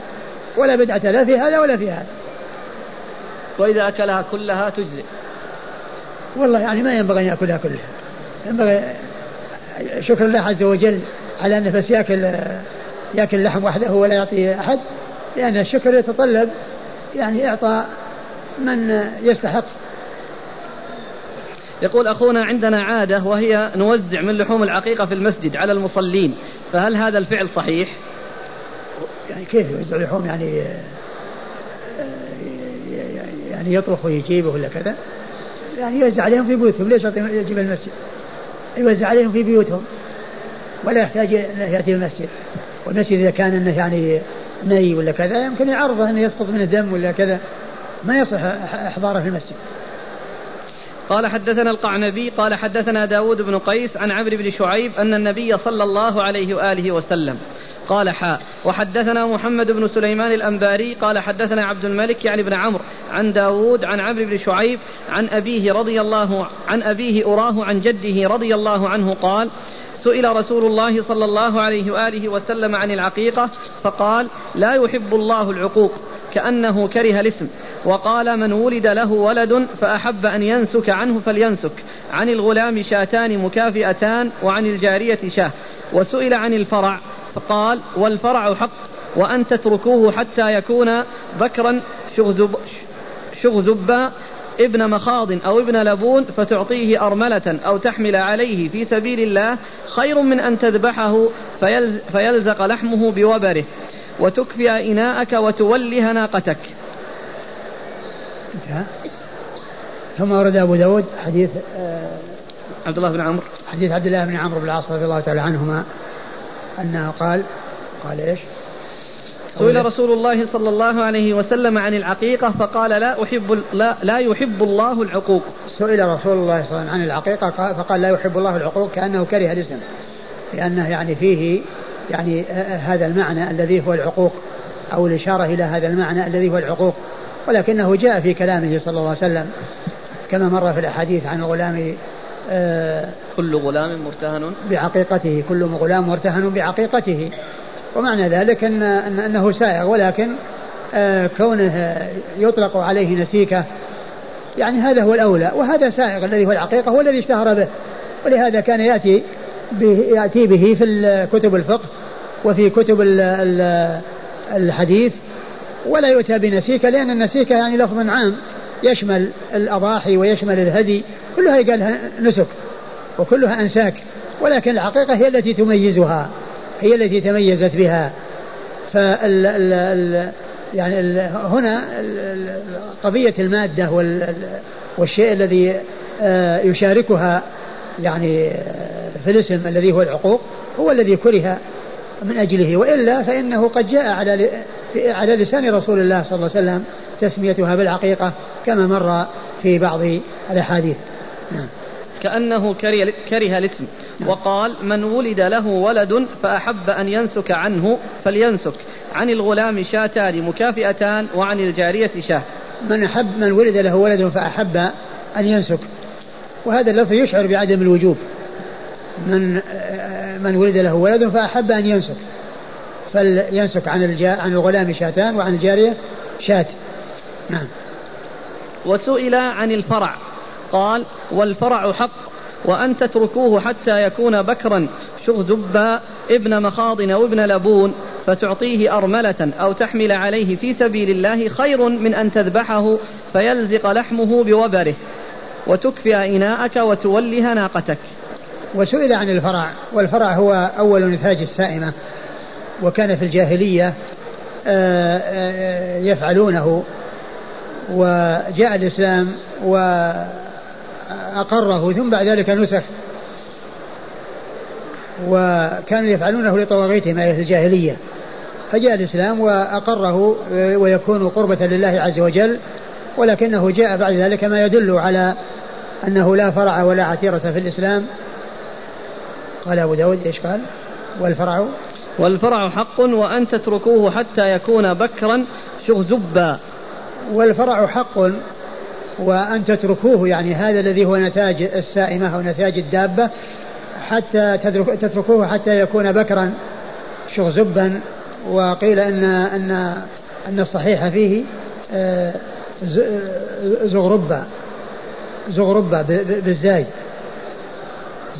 ولا بدعة لا في هذا ولا في هذا. وإذا أكلها كلها تجزي والله يعني ما ينبغي أن يأكلها كلها. ينبغي شكر الله عز وجل على أنه بس يأكل يأكل اللحم وحده ولا يعطي أحد لأن الشكر يتطلب يعني إعطاء من يستحق. يقول أخونا عندنا عادة وهي نوزع من لحوم العقيقة في المسجد على المصلين فهل هذا الفعل صحيح؟ يعني كيف يوزع لحوم يعني يعني يطبخ ويجيبه ولا كذا؟ يعني يوزع عليهم في بيوتهم ليش يجيب المسجد؟ يوزع عليهم في بيوتهم ولا يحتاج انه يأتي المسجد. والمسجد إذا كان إنه يعني ني ولا كذا يمكن يعرضه إنه يسقط من الدم ولا كذا. ما يصح إحضاره في المسجد. قال حدثنا القعنبي قال حدثنا داود بن قيس عن عمرو بن شعيب أن النبي صلى الله عليه وآله وسلم قال حاء وحدثنا محمد بن سليمان الأنباري قال حدثنا عبد الملك يعني بن عمرو عن داود عن عمرو بن شعيب عن أبيه رضي الله عن أبيه أراه عن جده رضي الله عنه قال سئل رسول الله صلى الله عليه وآله وسلم عن العقيقة فقال لا يحب الله العقوق كأنه كره الاسم وقال من ولد له ولد فأحب أن ينسك عنه فلينسك. عن الغلام شاتان مكافئتان وعن الجارية شاه. وسئل عن الفرع فقال والفرع حق وأن تتركوه حتى يكون بكرا شغزب شغزبا ابن مخاض أو ابن لبون فتعطيه أرملة أو تحمل عليه في سبيل الله خير من أن تذبحه فيلزق لحمه بوبره. وتكفي إناءك وتوله ناقتك. انتهى ثم ورد أبو داود حديث آه عبد الله بن عمرو. حديث عبد الله بن عمرو بن العاص رضي الله تعالى عنهما أنه قال قال إيش؟ سئل رسول الله صلى الله عليه وسلم عن العقيقة فقال لا أحب لا, لا يحب الله العقوق. سئل رسول الله صلى الله عليه وسلم عن العقيقة فقال لا يحب الله العقوق كأنه كره الاسم. لأنه يعني فيه يعني هذا المعنى الذي هو العقوق أو الإشارة إلى هذا المعنى الذي هو العقوق. ولكنه جاء في كلامه صلى الله عليه وسلم كما مر في الأحاديث عن غلام آه كل غلام مرتهن؟ بعقيقته كل غلام مرتهن بعقيقته. ومعنى ذلك أن أنه سائغ ولكن آه كونه يطلق عليه نسيكة يعني هذا هو الأولى وهذا سائغ الذي هو العقيقة هو الذي اشتهر به. ولهذا كان يأتي به يأتي به في كتب الفقه وفي كتب الحديث ولا يؤتى بنسيكة لأن النسيكة يعني لفظ عام يشمل الأضاحي ويشمل الهدي كلها يقال لها نسك وكلها أنساك ولكن الحقيقة هي التي تميزها هي التي تميزت بها. فال ال ال يعني ال هنا قضية المادة والشيء الذي آه، يشاركها يعني آه، في الاسم الذي هو العقوق هو الذي كره من أجله وإلا فإنه قد جاء على على لسان رسول الله صلى الله عليه وسلم تسميتها بالعقيقة كما مر في بعض الأحاديث. نعم. كأنه كره, كره الاسم. وقال من ولد له ولد فأحب أن ينسك عنه فلينسك. عن الغلام شاتان مكافئتان وعن الجارية شاه. من أحب من ولد له ولد فأحب أن ينسك. وهذا اللفظ يشعر بعدم الوجوب. من من ولد له ولد فأحب أن ينسك. فلينسك عن الجا عن الغلام شاتان وعن الجارية شات. نعم. وسئل عن الفرع. قال والفرع حق وأن تتركوه حتى يكون بكرا. شغذبا ابن مخاض أو ابن لبون فتعطيه أرملة أو تحمل عليه في سبيل الله خير من أن تذبحه فيلزق لحمه بوبره. وتكفئ إناءك وتولها ناقتك. وسئل عن الفرع. والفرع هو أول نتاج السائمة. وكان في الجاهلية آه، آه، يفعلونه. وجاء الإسلام وأقره ثم بعد ذلك نسخ. وكانوا يفعلونه لطواغيتهم أي في الجاهلية. فجاء الإسلام وأقره آه، ويكون قربة لله عز وجل. ولكنه جاء بعد ذلك ما يدل على أنه لا فرع ولا عتيرة في الإسلام. قال أبو داود إيش قال؟ والفرع والفرع حق وأن تتركوه حتى يكون بكرا شغزبا والفرع حق وأن تتركوه يعني هذا الذي هو نتاج السائمة أو نتاج الدابة حتى تتركوه حتى يكون بكرا شغزبا وقيل أن أن أن الصحيح فيه آه، زغربة زغربة بالزاي.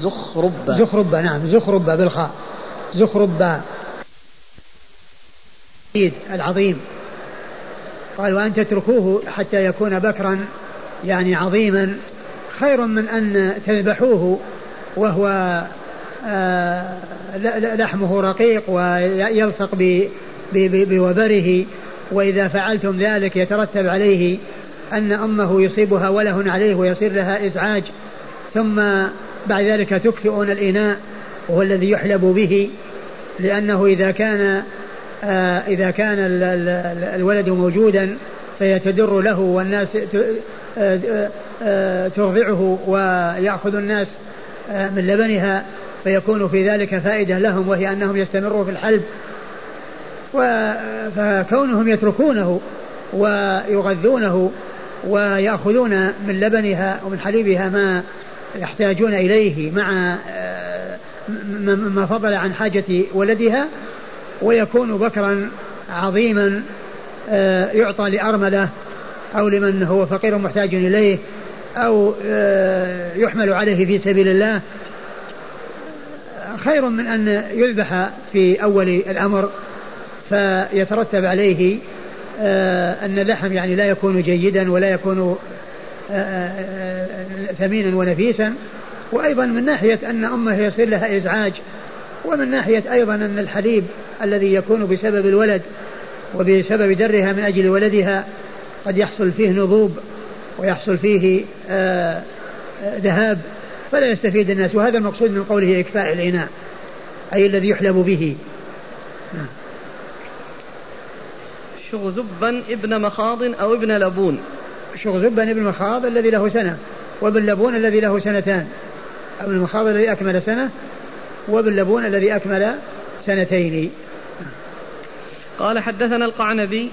زخربة. زخربة نعم زخربة بالخاء. زخربة العظيم. قال وأن تتركوه حتى يكون بكرا يعني عظيما. خير من أن تذبحوه وهو آه، لحمه رقيق ويلصق بوبره. وإذا فعلتم ذلك يترتب عليه أن أمه يصيبها وله عليه ويصير لها إزعاج. ثم بعد ذلك تكفئون الإناء وهو الذي يحلب به. لأنه إذا كان آه إذا كان الولد موجودا فيتدر له والناس آه، آه، ترضعه ويأخذ الناس من لبنها فيكون في ذلك فائدة لهم وهي أنهم يستمروا في الحلب. فكونهم يتركونه ويغذونه ويأخذون من لبنها ومن حليبها ما يحتاجون إليه مع ما فضل عن حاجة ولدها ويكون بكرا عظيما آه، يعطى لأرملة أو لمن هو فقير محتاج إليه أو آه، يحمل عليه في سبيل الله. خير من أن يذبح في أول الأمر فيترتب عليه آه، أن اللحم يعني لا يكون جيدا ولا يكون ثمينا ونفيسا. وأيضا من ناحية أن أمة يصير لها إزعاج ومن ناحية أيضا أن الحليب الذي يكون بسبب الولد وبسبب درها من أجل ولدها قد يحصل فيه نضوب ويحصل فيه آه، آه، ذهاب فلا يستفيد الناس. وهذا المقصود من قوله إكفاء الإناء أي الذي يحلب به. نعم. شغزبا ابن مخاض أو ابن لبون. شغزبا ابن مخاض الذي له سنة وابن لبون الذي له سنتان. ابن المخاض الذي أكمل سنة وابن لبون الذي أكمل سنتين. قال حدثنا القعنبي.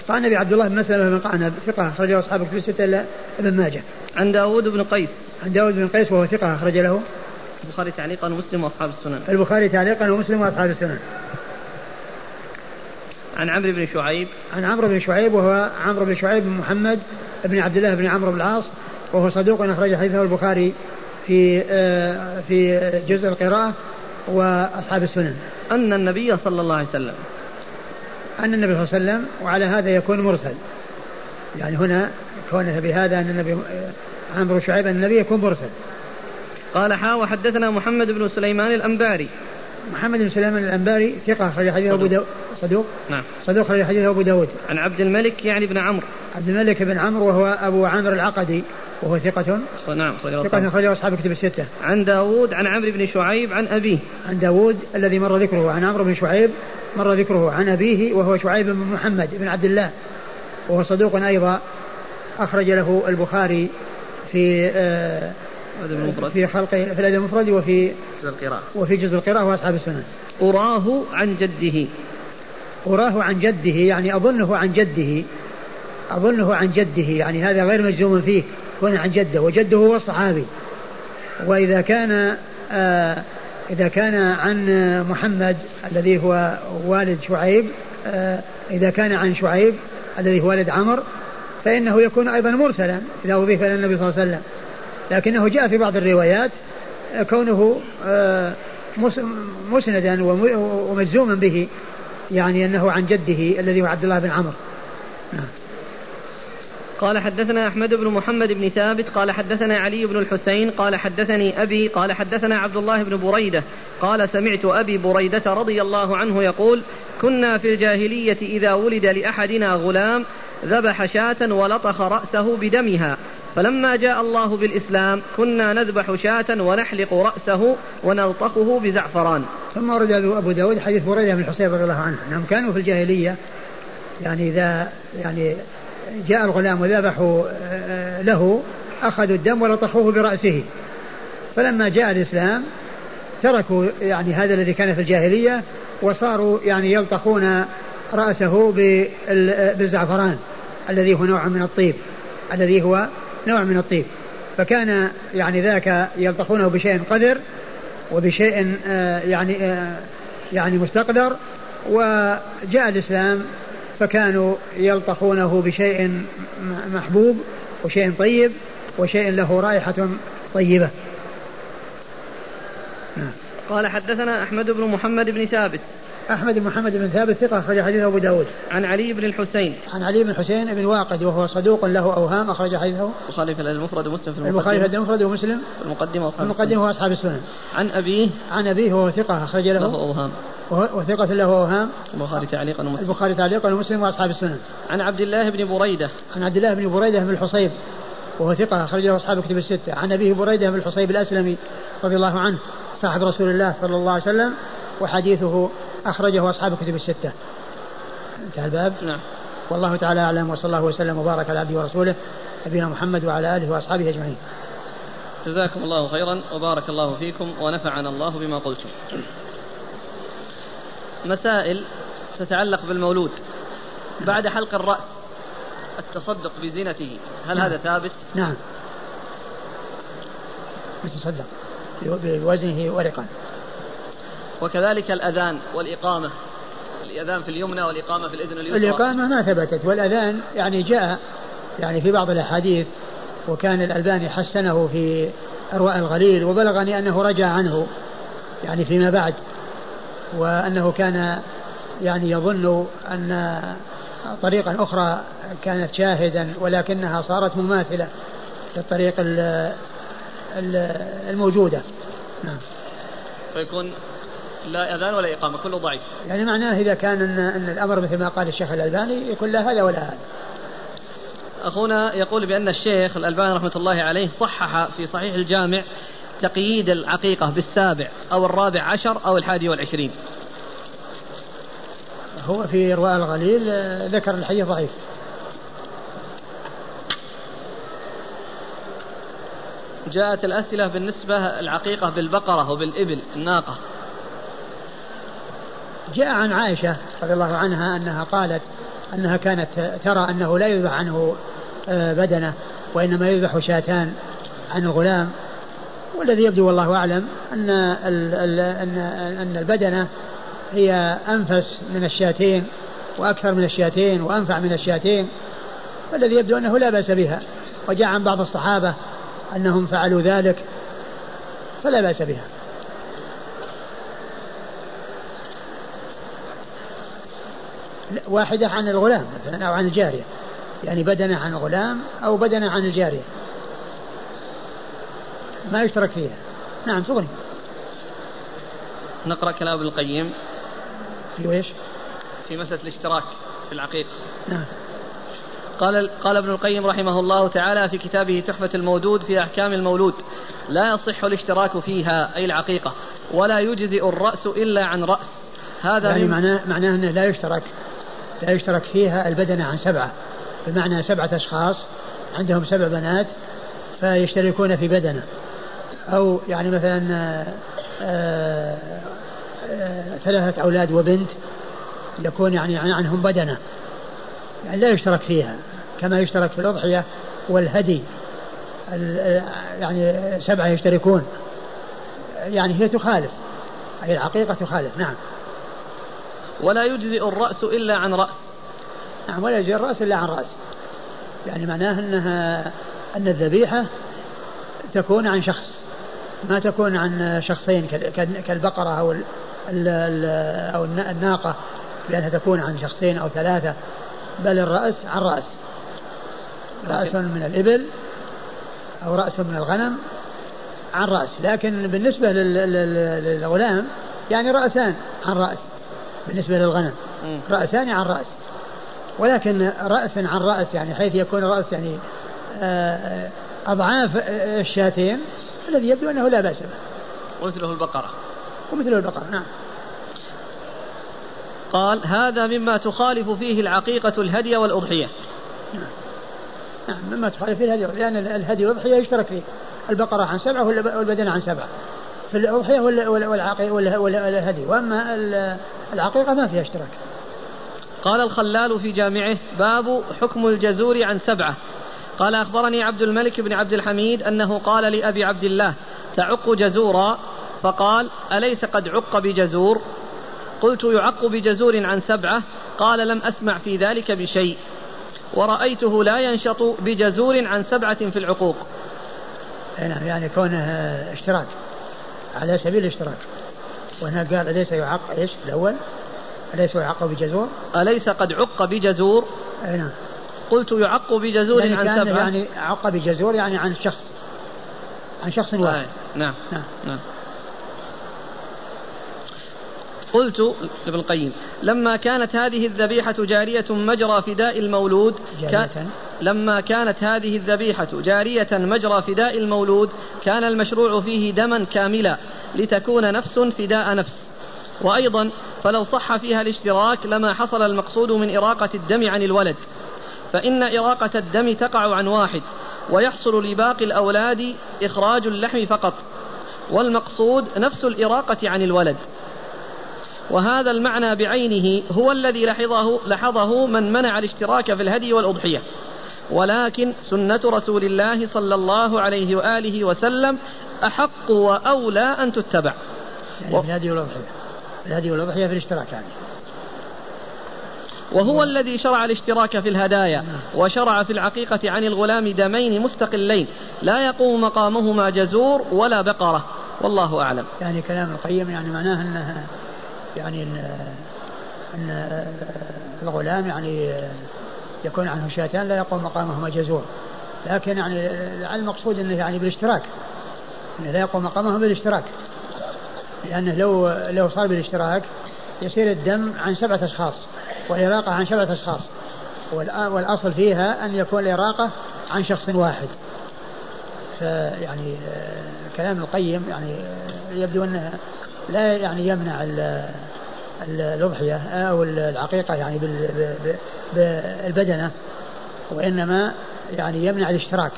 القعنبي عبد الله بن مسلمة بن قعنب ثقة أخرجه أصحاب كتب الستة إلا ابن ماجه. عن داوود بن قيس. عن داوود بن قيس وهو ثقة أخرج له. البخاري تعليقا ومسلم وأصحاب السنن. البخاري تعليقا ومسلم وأصحاب السنن. عن عمرو بن شعيب. عن عمرو بن شعيب وهو عمرو بن شعيب بن محمد بن عبد الله بن عمرو بن العاص وهو صدوق أخرج حديثه البخاري. في آه، في جزء القراءة وأصحاب السنن. أن النبي صلى الله عليه وسلم أن النبي صلى الله عليه وسلم وعلى هذا يكون مرسل. يعني هنا كونه بهذا أن النبي عمرو شعيب أن النبي يكون مرسل. قال حا وحدثنا محمد بن سليمان الأنباري. محمد بن سليمان الأنباري ثقة أخرج حديث أبو داود. صدوق؟ نعم. صدوق أخرج حديث أبو داود. عن عبد الملك يعني بن عمرو. عبد الملك بن عمرو وهو أبو عامر العقدي. وهو ثقة؟ نعم ثقة أخرجه أصحاب كتب الستة. عن داوود عن عمرو بن شعيب عن أبيه. عن داوود الذي مر ذكره عن عمرو بن شعيب مر ذكره عن أبيه وهو شعيب بن محمد بن عبد الله وهو صدوق أيضا. أخرج له البخاري في آه، في خلق في الأدب المفرد وفي جزء القراءة. وفي جزء القراءة وأصحاب السنن أراه عن جده. أراه عن جده يعني أظنه عن جده. أظنه عن جده يعني هذا غير مجزوم فيه. كون عن جده وجده هو الصحابي. وإذا كان آه إذا كان عن محمد الذي هو والد شعيب آه إذا كان عن شعيب الذي هو والد عمر فإنه يكون أيضا مرسلا إذا أضيف إلى النبي صلى الله عليه وسلم. لكنه جاء في بعض الروايات كونه آه مسندا ومجزوما به يعني أنه عن جده الذي هو عبد الله بن عمرو نعم. قال حدثنا أحمد بن محمد بن ثابت قال حدثنا علي بن الحسين قال حدثني أبي قال حدثنا عبد الله بن بريدة قال سمعت أبي بريدة رضي الله عنه يقول كنا في الجاهلية إذا ولد لأحدنا غلام ذبح شاة ولطخ رأسه بدمها فلما جاء الله بالإسلام كنا نذبح شاة ونحلق رأسه ونلطخه بزعفران. ثم ورد أبو داود حديث بريدة بن الحصيب رضي الله عنه. أنهم كانوا في الجاهلية يعني إذا يعني جاء الغلام وذبحوا آه، له أخذوا الدم ولطخوه برأسه. فلما جاء الإسلام تركوا يعني هذا الذي كان في الجاهلية وصاروا يعني يلطخون رأسه بالزعفران الذي هو نوع من الطيب الذي هو نوع من الطيب. فكان يعني ذاك يلطخونه بشيء قدر وبشيء آه، يعني آه، يعني مستقدر. وجاء الإسلام فكانوا يلطخونه بشيء محبوب وشيء طيب وشيء له رائحة طيبة نعم. قال حدثنا أحمد بن محمد بن ثابت أحمد بن محمد بن ثابت ثقة أخرج حديثه أبو داود. عن علي بن الحسين. عن علي بن الحسين بن واقد وهو صدوق له أوهام أخرج حديثه. البخاري في المفرد ومسلم في المقدمة. البخاري في المفرد ومسلم. المقدمة وأصحاب المقدمة وأصحاب السنن عن أبيه. عن أبيه وهو ثقة أخرج له. له أوهام. وثقة له أوهام. البخاري تعليقا ومسلم. البخاري تعليقا ومسلم وأصحاب السنن عن عبد الله بن بريدة. عن عبد الله بن بريدة بن الحصيب وهو ثقة أخرج له أصحاب كتب الستة. عن أبيه بريدة بن الحصيب الأسلمي رضي الله عنه صاحب رسول الله صلى الله عليه وسلم وحديثه أخرجه أصحاب كتب الستة. انتهى الباب. نعم. والله تعالى أعلم وصلى الله وسلم وبارك على عبده ورسوله نبينا محمد وعلى آله وأصحابه أجمعين. جزاكم الله خيرا وبارك الله فيكم ونفعنا الله بما قلتم. مسائل تتعلق بالمولود. بعد حلق الرأس التصدق بزينته هل نعم. هذا ثابت؟ نعم. يتصدق بوزنه ورقا وكذلك الأذان والإقامة. الأذان في اليمنى والإقامة في الإذن اليسرى. الإقامة ما ثبتت والأذان يعني جاء يعني في بعض الأحاديث وكان الألباني حسنه في أرواء الغليل وبلغني أنه رجع عنه يعني فيما بعد وأنه كان يعني يظن أن طريقا أخرى كانت شاهدا ولكنها صارت مماثلة للطريق الموجودة. نعم. فيكون لا أذان ولا إقامة كله ضعيف. يعني معناه إذا كان ان, إن الأمر مثل ما قال الشيخ الألباني يكون لا هذا ولا هذا. أخونا يقول بأن الشيخ الألباني رحمة الله عليه صحح في صحيح الجامع تقييد العقيقة بالسابع أو الرابع عشر أو الحادي والعشرين. هو في رواء الغليل آه، ذكر الحديث ضعيف. جاءت الأسئلة بالنسبة العقيقة بالبقرة وبالإبل الناقة. جاء عن عائشة رضي الله عنها أنها قالت أنها كانت ترى أنه لا يذبح عنه آه، بدنة وإنما يذبح شاتان عن الغلام. والذي يبدو والله أعلم أن أن البدنة هي أنفس من الشاتين وأكثر من الشاتين وأنفع من الشاتين. والذي يبدو أنه لا بأس بها. وجاء عن بعض الصحابة أنهم فعلوا ذلك فلا بأس بها. واحدة عن الغلام مثلا أو عن الجارية. يعني بدنة عن الغلام أو بدنة عن الجارية. ما يشترك فيها. نعم تغني نقرأ كلام ابن القيم. في إيش؟ في مسألة الاشتراك في العقيقة نعم. قال قال ابن القيم رحمه الله تعالى في كتابه تحفة المودود في أحكام المولود لا يصح الاشتراك فيها أي العقيقة ولا يجزئ الرأس إلا عن رأس. هذا يعني معناه معناه أنه لا يشترك. لا يشترك فيها البدنة عن سبعة. بمعنى سبعة أشخاص عندهم سبع بنات فيشتركون في بدنة. أو يعني مثلا آه، آه، ثلاثة أولاد وبنت يكون يعني عنهم بدنة. يعني لا يشترك فيها. كما يشترك في الأضحية والهدي. يعني سبعة يشتركون. يعني هي تخالف. أي العقيقة تخالف. نعم. ولا يجزئ الرأس إلا عن رأس. نعم ولا يجزئ الرأس إلا عن رأس. يعني معناه أنها أن الذبيحة تكون عن شخص ما تكون عن شخصين كالبقرة أو أو الناقة لأنها تكون عن شخصين أو ثلاثة بل الرأس عن رأس. رأس من الإبل أو رأس من الغنم عن رأس. لكن بالنسبة للغلام يعني رأسان عن رأس. بالنسبة للغنم. رأسان عن رأس. ولكن رأس عن رأس يعني حيث يكون رأس يعني آه، أضعاف الشاتين الذي يبدو أنه لا بأس به. ومثله البقرة. ومثله البقرة نعم. قال هذا مما تخالف فيه العقيقة الهدي والأضحية. نعم. نعم مما تخالف فيه الهدي لأن الهدي والأضحية يشترك فيه. البقرة عن سبعة والبدنة عن سبعة. في الأضحية والهدي وأما العقيقة ما فيها اشتراك. قال الخلال في جامعه باب حكم الجزور عن سبعة. قال أخبرني عبد الملك بن عبد الحميد أنه قال لأبي عبد الله تعق جزورا؟ فقال أليس قد عق بجزور؟ قلت يعق بجزور عن سبعة. قال لم أسمع في ذلك بشيء. ورأيته لا ينشط بجزور عن سبعة في العقوق. نعم يعني كونه اشتراك. على سبيل الاشتراك. وهنا قال أليس يعق إيش؟ الأول. أليس يعق بجزور؟ أليس قد عق بجزور؟ نعم. قلت يعق بجزور يعني عن سبعة. يعني عق بجزور يعني عن شخص. عن شخص واحد. آه نعم نعم, نعم. قلت ابن القيم لما كانت هذه الذبيحة جارية مجرى فداء المولود جارية. لما كانت هذه الذبيحة جارية مجرى فداء المولود كان المشروع فيه دما كاملا لتكون نفس فداء نفس. وأيضا فلو صح فيها الاشتراك لما حصل المقصود من إراقة الدم عن الولد. فإن إراقة الدم تقع عن واحد ويحصل لباقي الأولاد إخراج اللحم فقط. والمقصود نفس الإراقة عن الولد. وهذا المعنى بعينه هو الذي لحظه, لحظه من منع الاشتراك في الهدي والأضحية. ولكن سنة رسول الله صلى الله عليه وآله وسلم أحق وأولى أن تتبع. يعني في الهدي والأضحية. الهدي والأضحية في الاشتراك يعني. وهو الذي شرع الاشتراك في الهدايا وشرع في العقيقة عن الغلام دمين مستقلين. لا يقوم مقامهما جزور ولا بقرة. والله أعلم. يعني كلام القيم يعني معناه أنه يعني أن, أن الغلام يعني يكون عنه شاتان لا يقوم مقامهما جزور لكن يعني المقصود إنه يعني بالاشتراك. إنه لا يقوم مقامهما بالاشتراك. لأنه لو لو صار بالاشتراك يصير الدم عن سبعة أشخاص والإراقة عن سبعة أشخاص. والأصل فيها أن يكون الإراقة عن شخص واحد. فيعني آه، كلام القيم يعني آه، يبدو أنه لا يعني يمنع الأضحية أو العقيقة يعني بالبدنة وإنما يعني يمنع الاشتراك.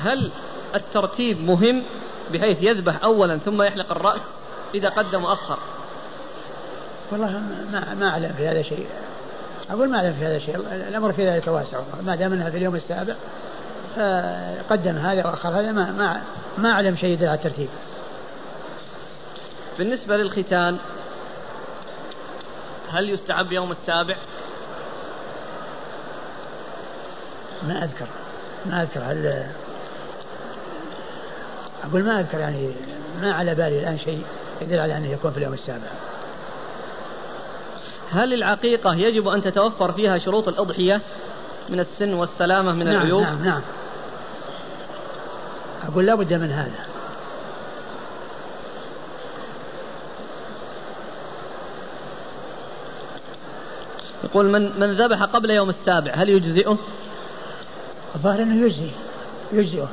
هل الترتيب مهم بحيث يذبح أولا ثم يحلق الرأس إذا قدم وأخر والله ما ما أعلم في هذا شيء. أقول ما أعلم في هذا شيء الأمر في ذلك واسع. ما دام أنها في اليوم السابع فقدم هذا وأخر هذا ما ما ما أعلم شيء يدل على الترتيب. بالنسبة للختان هل يستحب يوم السابع؟ ما أذكر. ما أذكر. هل أقول ما أذكر يعني ما على بالي الآن شيء يدل على أنه يكون في اليوم السابع. هل العقيقة يجب أن تتوفر فيها شروط الأضحية من السن والسلامة من نعم العيوب؟ نعم نعم. أقول لا بد من هذا. يقول من من ذبح قبل يوم السابع هل يجزئه؟ الظاهر أنه يجزي يجزئه.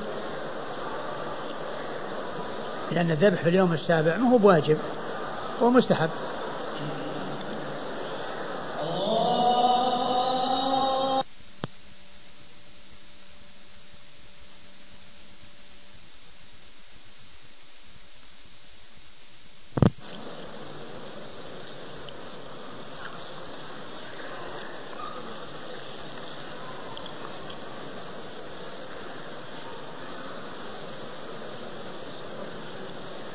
لأن الذبح في اليوم السابع ما هو بواجب هو مستحب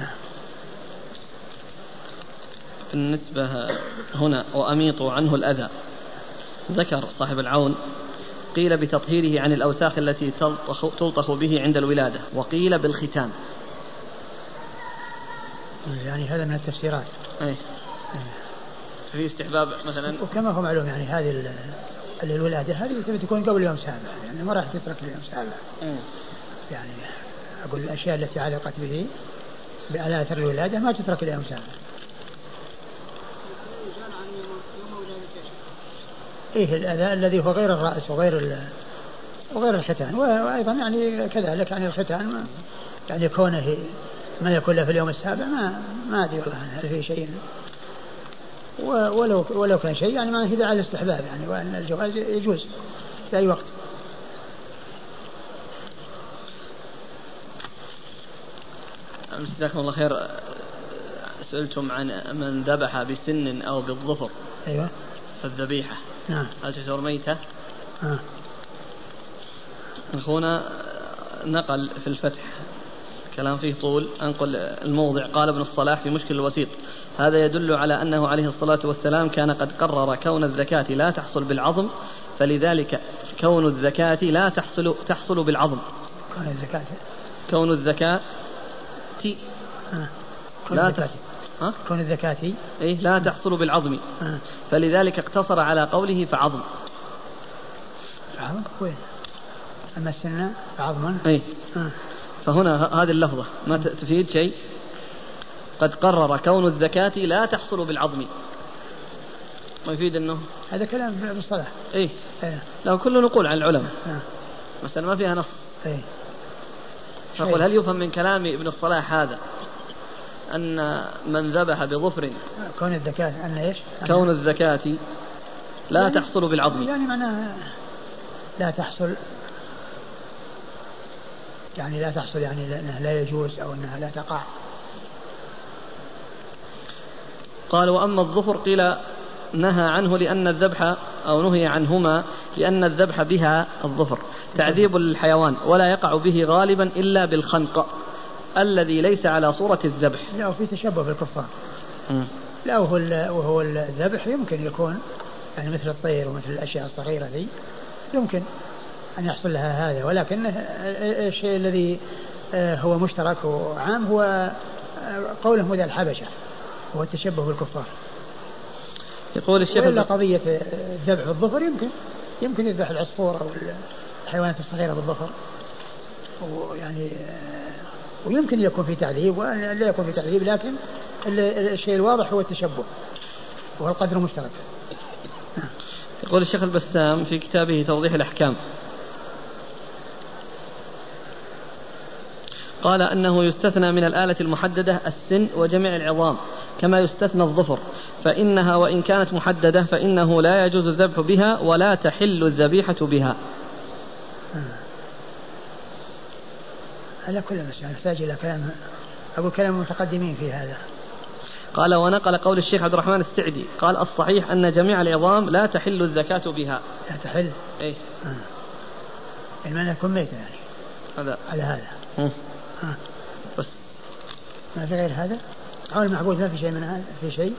نعم بالنسبة وأميطوا عنه الأذى. ذكر صاحب العون قيل بتطهيره عن الأوساخ التي تلطخ به عند الولادة وقيل بالختان يعني هذا من التفسيرات. أي. في استحباب مثلا؟ وكما هو معلوم يعني هذه الولادة هذه تكون قبل يوم سابع يعني ما راح تترك اليوم سابع. يعني أقول الأشياء التي علقت به على أثر الولادة ما تترك اليوم سابع. إيه الأذى الذي هو غير الرأس وغير وغير الختان وأيضا يعني كذلك يعني الختان يعني كونه ما يكون له في اليوم السابع ما ما أدري والله هل في شيء. ولو ولو كان شيء يعني ما في داعي للاستحباب يعني وأن الجواز يجوز في أي وقت. جزاكم الله خير. سئلتم عن من ذبح بسن أو بالظفر. أيوه. فالذبيحة نعم. هل تعتبر ميتة؟ آه. أخونا نقل في الفتح. كلام فيه طول. أنقل الموضع. قال ابن الصلاح في مشكل الوسيط. هذا يدل على أنه عليه الصلاة والسلام كان قد قرر كون الزكاة لا تحصل بالعظم فلذلك كون الزكاة لا تحصل تحصل بالعظم. كون الزكاة. كون الزكاة آه. لا تحصل. ها؟ كون الزكاة إيه لا تحصل بالعظم. آه. فلذلك اقتصر على قوله فعظم. عظم؟ وين؟ أما السنة فعظما إيه. آه. فهنا هذه اللفظة. ما تفيد شيء؟ قد قرر كون الزكاة لا تحصل بالعظم. ما يفيد إنه؟ هذا كلام بالصلاح إيه, إيه. له كله نقول عن العلماء. آه. مثلا ما فيها نص. إيه. فقل هل يفهم من كلام ابن الصلاح هذا؟ أن من ذبح بظفر. كون الزكاة أن إيش؟ كون الزكاة لا يعني تحصل بالعظم. يعني معناها لا تحصل. يعني لا تحصل يعني أنها لا يجوز أو أنها لا تقع. قال وأما الظفر قيل نهى عنه لأن الذبح أو نهي عنهما لأن الذبح بها الظفر. تعذيب للحيوان ولا يقع به غالبا إلا بالخنق. الذي ليس على صورة الذبح. لا وفي تشبه بالكفار. لا وهو وهو الذبح يمكن يكون يعني مثل الطير ومثل الأشياء الصغيرة ذي. يمكن أن يحصل لها هذا ولكن الشيء الذي آه، هو مشترك وعام هو آه، قوله مدى الحبشة هو التشبه بالكفار. يقول الشيخ وإلا قضية ذبح الظفر يمكن يمكن يذبح العصفور أو الحيوانات الصغيرة بالظفر. ويعني آه، ويمكن يكون في تعذيب ولا يكون في تعذيب لكن الشيء الواضح هو التشبه وهو القدر مشترك يقول الشيخ البسام في كتابه توضيح الأحكام. قال أنه يستثنى من الآلة المحددة السن وجميع العظام كما يستثنى الظفر. فإنها وإن كانت محددة فإنه لا يجوز الذبح بها ولا تحل الذبيحة بها. على كل مسألة يحتاج إلى كلام أقول كلام المتقدمين في هذا. قال ونقل قول الشيخ عبد الرحمن السعدي قال الصحيح أن جميع العظام لا تحل الزكاة بها. لا تحل. إيه. آه. المعنى يكون ميتة يعني. هذا. على هذا. آه. بس. ما في غير هذا؟ عمل المعبود ما في شيء من هذا؟ في شيء؟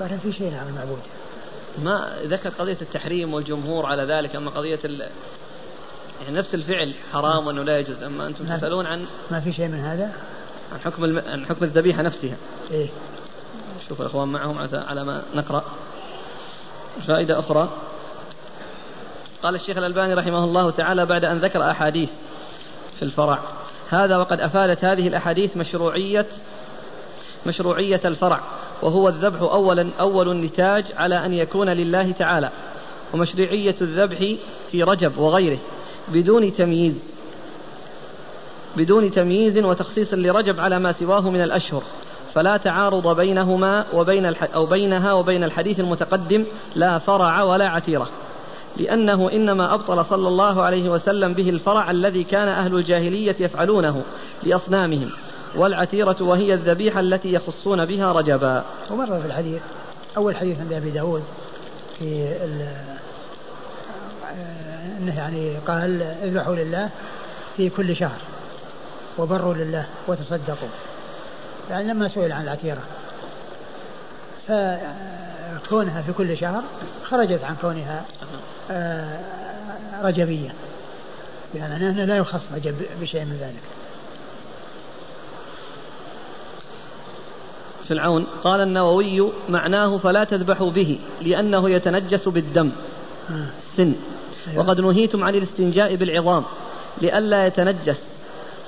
قال في شيء عمل المعبود. ما ذكر قضية التحريم والجمهور على ذلك أما قضية ال... يعني نفس الفعل حرام وأنه لا يجوز. أما أنتم تسألون عن ما في شيء من هذا؟ عن حكم الم... عن حكم الذبيحة نفسها. إيه. شوف الأخوان معهم على ما نقرأ. فائدة أخرى. قال الشيخ الألباني رحمه الله تعالى بعد أن ذكر أحاديث في الفرع. هذا وقد أفادت هذه الأحاديث مشروعية مشروعية الفرع وهو الذبح أولا أول النتاج على أن يكون لله تعالى ومشروعية الذبح في رجب وغيره. بدون تمييز. بدون تمييز وتخصيص لرجب على ما سواه من الأشهر. فلا تعارض بينهما وبين. أو بينها وبين الحديث المتقدم لا فرع ولا عتيرة. لأنه إنما أبطل صلى الله عليه وسلم به الفرع الذي كان أهل الجاهلية يفعلونه لأصنامهم. والعتيرة وهي الذبيحة التي يخصون بها رجبا. ومر في الحديث أول حديث عند أبي داود في أنه يعني قال اذبحوا لله في كل شهر وبروا لله وتصدقوا. يعني لما سئل عن العتيرة. فكونها في كل شهر خرجت عن كونها آه، رجبية. يعني أنه لا يخص رجب بشيء من ذلك. في العون. قال النووي معناه فلا تذبحوا به لأنه يتنجس بالدم. السن أيوة. وقد نهيتم عن الاستنجاء بالعظام لئلا يتنجس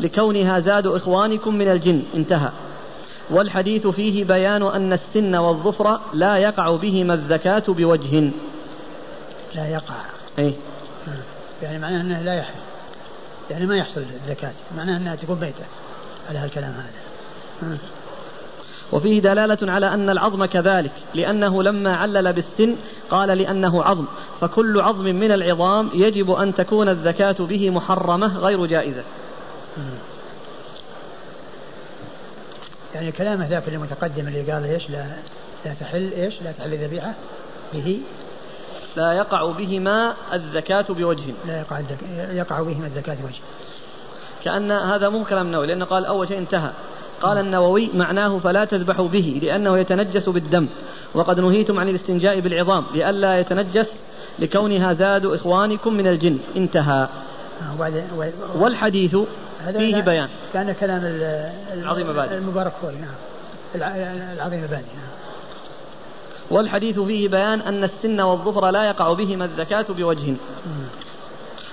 لكونها زاد إخوانكم من الجن. انتهى. والحديث فيه بيان أن السن والظفر لا يقع بهما الزكاة بوجه. لا يقع. أي يعني معناه أنه لا يحصل. يعني ما يحصل الزكاة معناه أنها تكون بيته على هالكلام هذا. وفيه دلالة على أن العظم كذلك لأنه لما علل بالسن قال لأنه عظم فكل عظم من العظام يجب أن تكون الزكاة به محرمة غير جائزة. يعني كلامه ذاك المتقدم اللي قال إيش؟ لا لا تحل إيش؟ لا تحل الذبيحة به؟ لا يقع بهما الزكاة بوجه. لا يقع يقع بهما الزكاة بوجه. كأن هذا مو كلام النووي لأنه قال أول شيء انتهى. قال النووي معناه فلا تذبحوا به لأنه يتنجس بالدم. وقد نهيتم عن الاستنجاء بالعظام لئلا يتنجس لكونها زاد إخوانكم من الجن. انتهى. والحديث فيه بيان. كان كلام العظيم آبادي المباركفوري نعم. العظيم آبادي نعم. والحديث فيه بيان أن السن والظفر لا يقع بهما الزكاة بوجه.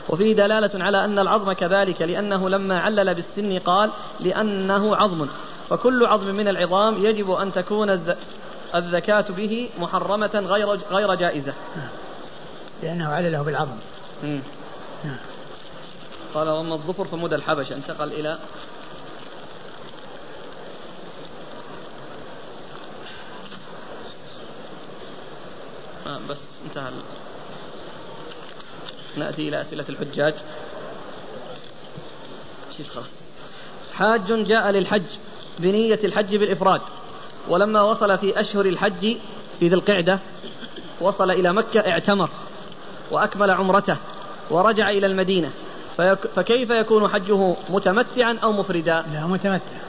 وفيه دلالة على أن العظم كذلك لأنه لما علل بالسن قال لأنه عظم فكل عظم من العظام يجب أن تكون الزكاة به محرمة غير غير جائزة. لأنه علله بالعظم. نعم. قال وأما الظفر فمدى الحبشة انتقل إلى آه بس انتهى نأتي إلى أسئلة الحجاج. حاج جاء للحج بنية الحج بالإفراد ولما وصل في أشهر الحج في ذي القعدة وصل إلى مكة اعتمر وأكمل عمرته ورجع إلى المدينة. فكيف يكون حجه متمتعا أو مفردا؟ لا متمتع.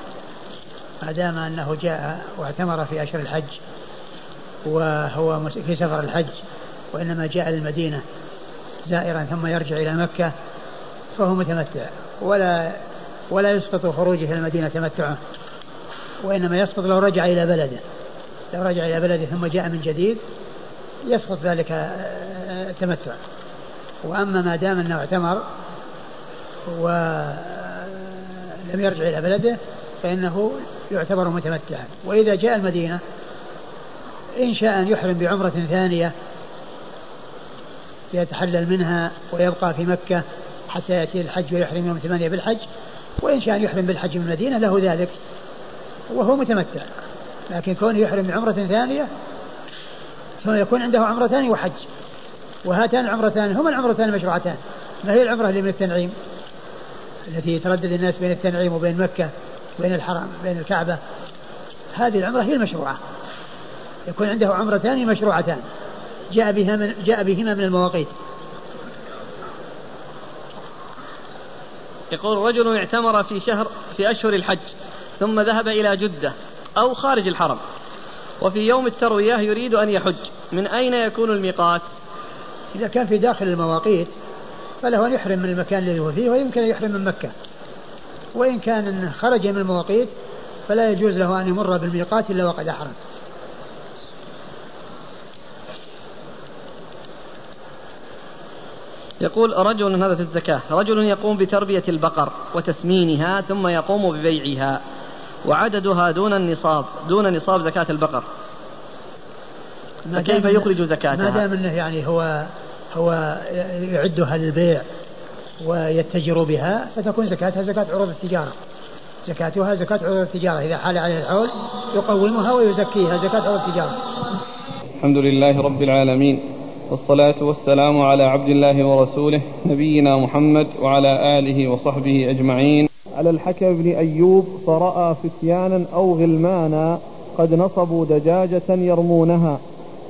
ما دام أنه جاء واعتمر في أشهر الحج وهو في سفر الحج وإنما جاء للمدينة زائرا ثم يرجع إلى مكة فهو متمتع. ولا ولا يسقط خروجه إلى المدينة تمتعه وإنما يسقط لو رجع إلى بلده. لو رجع إلى بلده ثم جاء من جديد يسقط ذلك التمتع وأما ما دام أنه اعتمر ولم يرجع إلى بلده فإنه يعتبر متمتعا. وإذا جاء المدينة إن شاء أن يحرم بعمرة ثانية يتحلل منها ويبقى في مكة حتى يأتي الحج ويحرم يوم ثمانية بالحج. وإن شاء يحرم بالحج من المدينة له ذلك وهو متمتع. لكن كونه يحرم بعمرة ثانية ثم يكون عنده عمرتان وحج. وهاتان العمرتان هما العمرتان المشروعتان. ما هي العمرة اللي من التنعيم؟ التي يتردد الناس بين التنعيم وبين مكة بين الحرم بين الكعبة. هذه العمرة هي المشروعة. يكون عنده عمرتان مشروعتان. جاء بها من جاء بهما من المواقيت. يقول رجل اعتمر في شهر في أشهر الحج ثم ذهب إلى جدة أو خارج الحرم وفي يوم التروية يريد أن يحج. من أين يكون الميقات؟ إذا كان في داخل المواقيت فله أن يحرم من المكان الذي هو فيه ويمكن أن يحرم من مكة. وإن كان خرج من المواقيت فلا يجوز له أن يمر بالميقات إلا وقد أحرم. يقول رجل هذا في الزكاة رجل يقوم بتربية البقر وتسمينها ثم يقوم ببيعها وعددها دون النصاب دون نصاب زكاة البقر. فكيف يخرج زكاتها؟ ما دام إنه يعني هو هو يعدها للبيع ويتجر بها فتكون زكاتها زكاة عروض التجارة. زكاتها زكاة عروض التجارة. إذا حال عليها الحول يقومها ويزكيها زكاة عروض التجارة. الحمد لله رب العالمين. والصلاة والسلام على عبد الله ورسوله نبينا محمد وعلى آله وصحبه أجمعين. على الحكم بن أيوب فرأى فتيانا أو غلمانا قد نصبوا دجاجة يرمونها.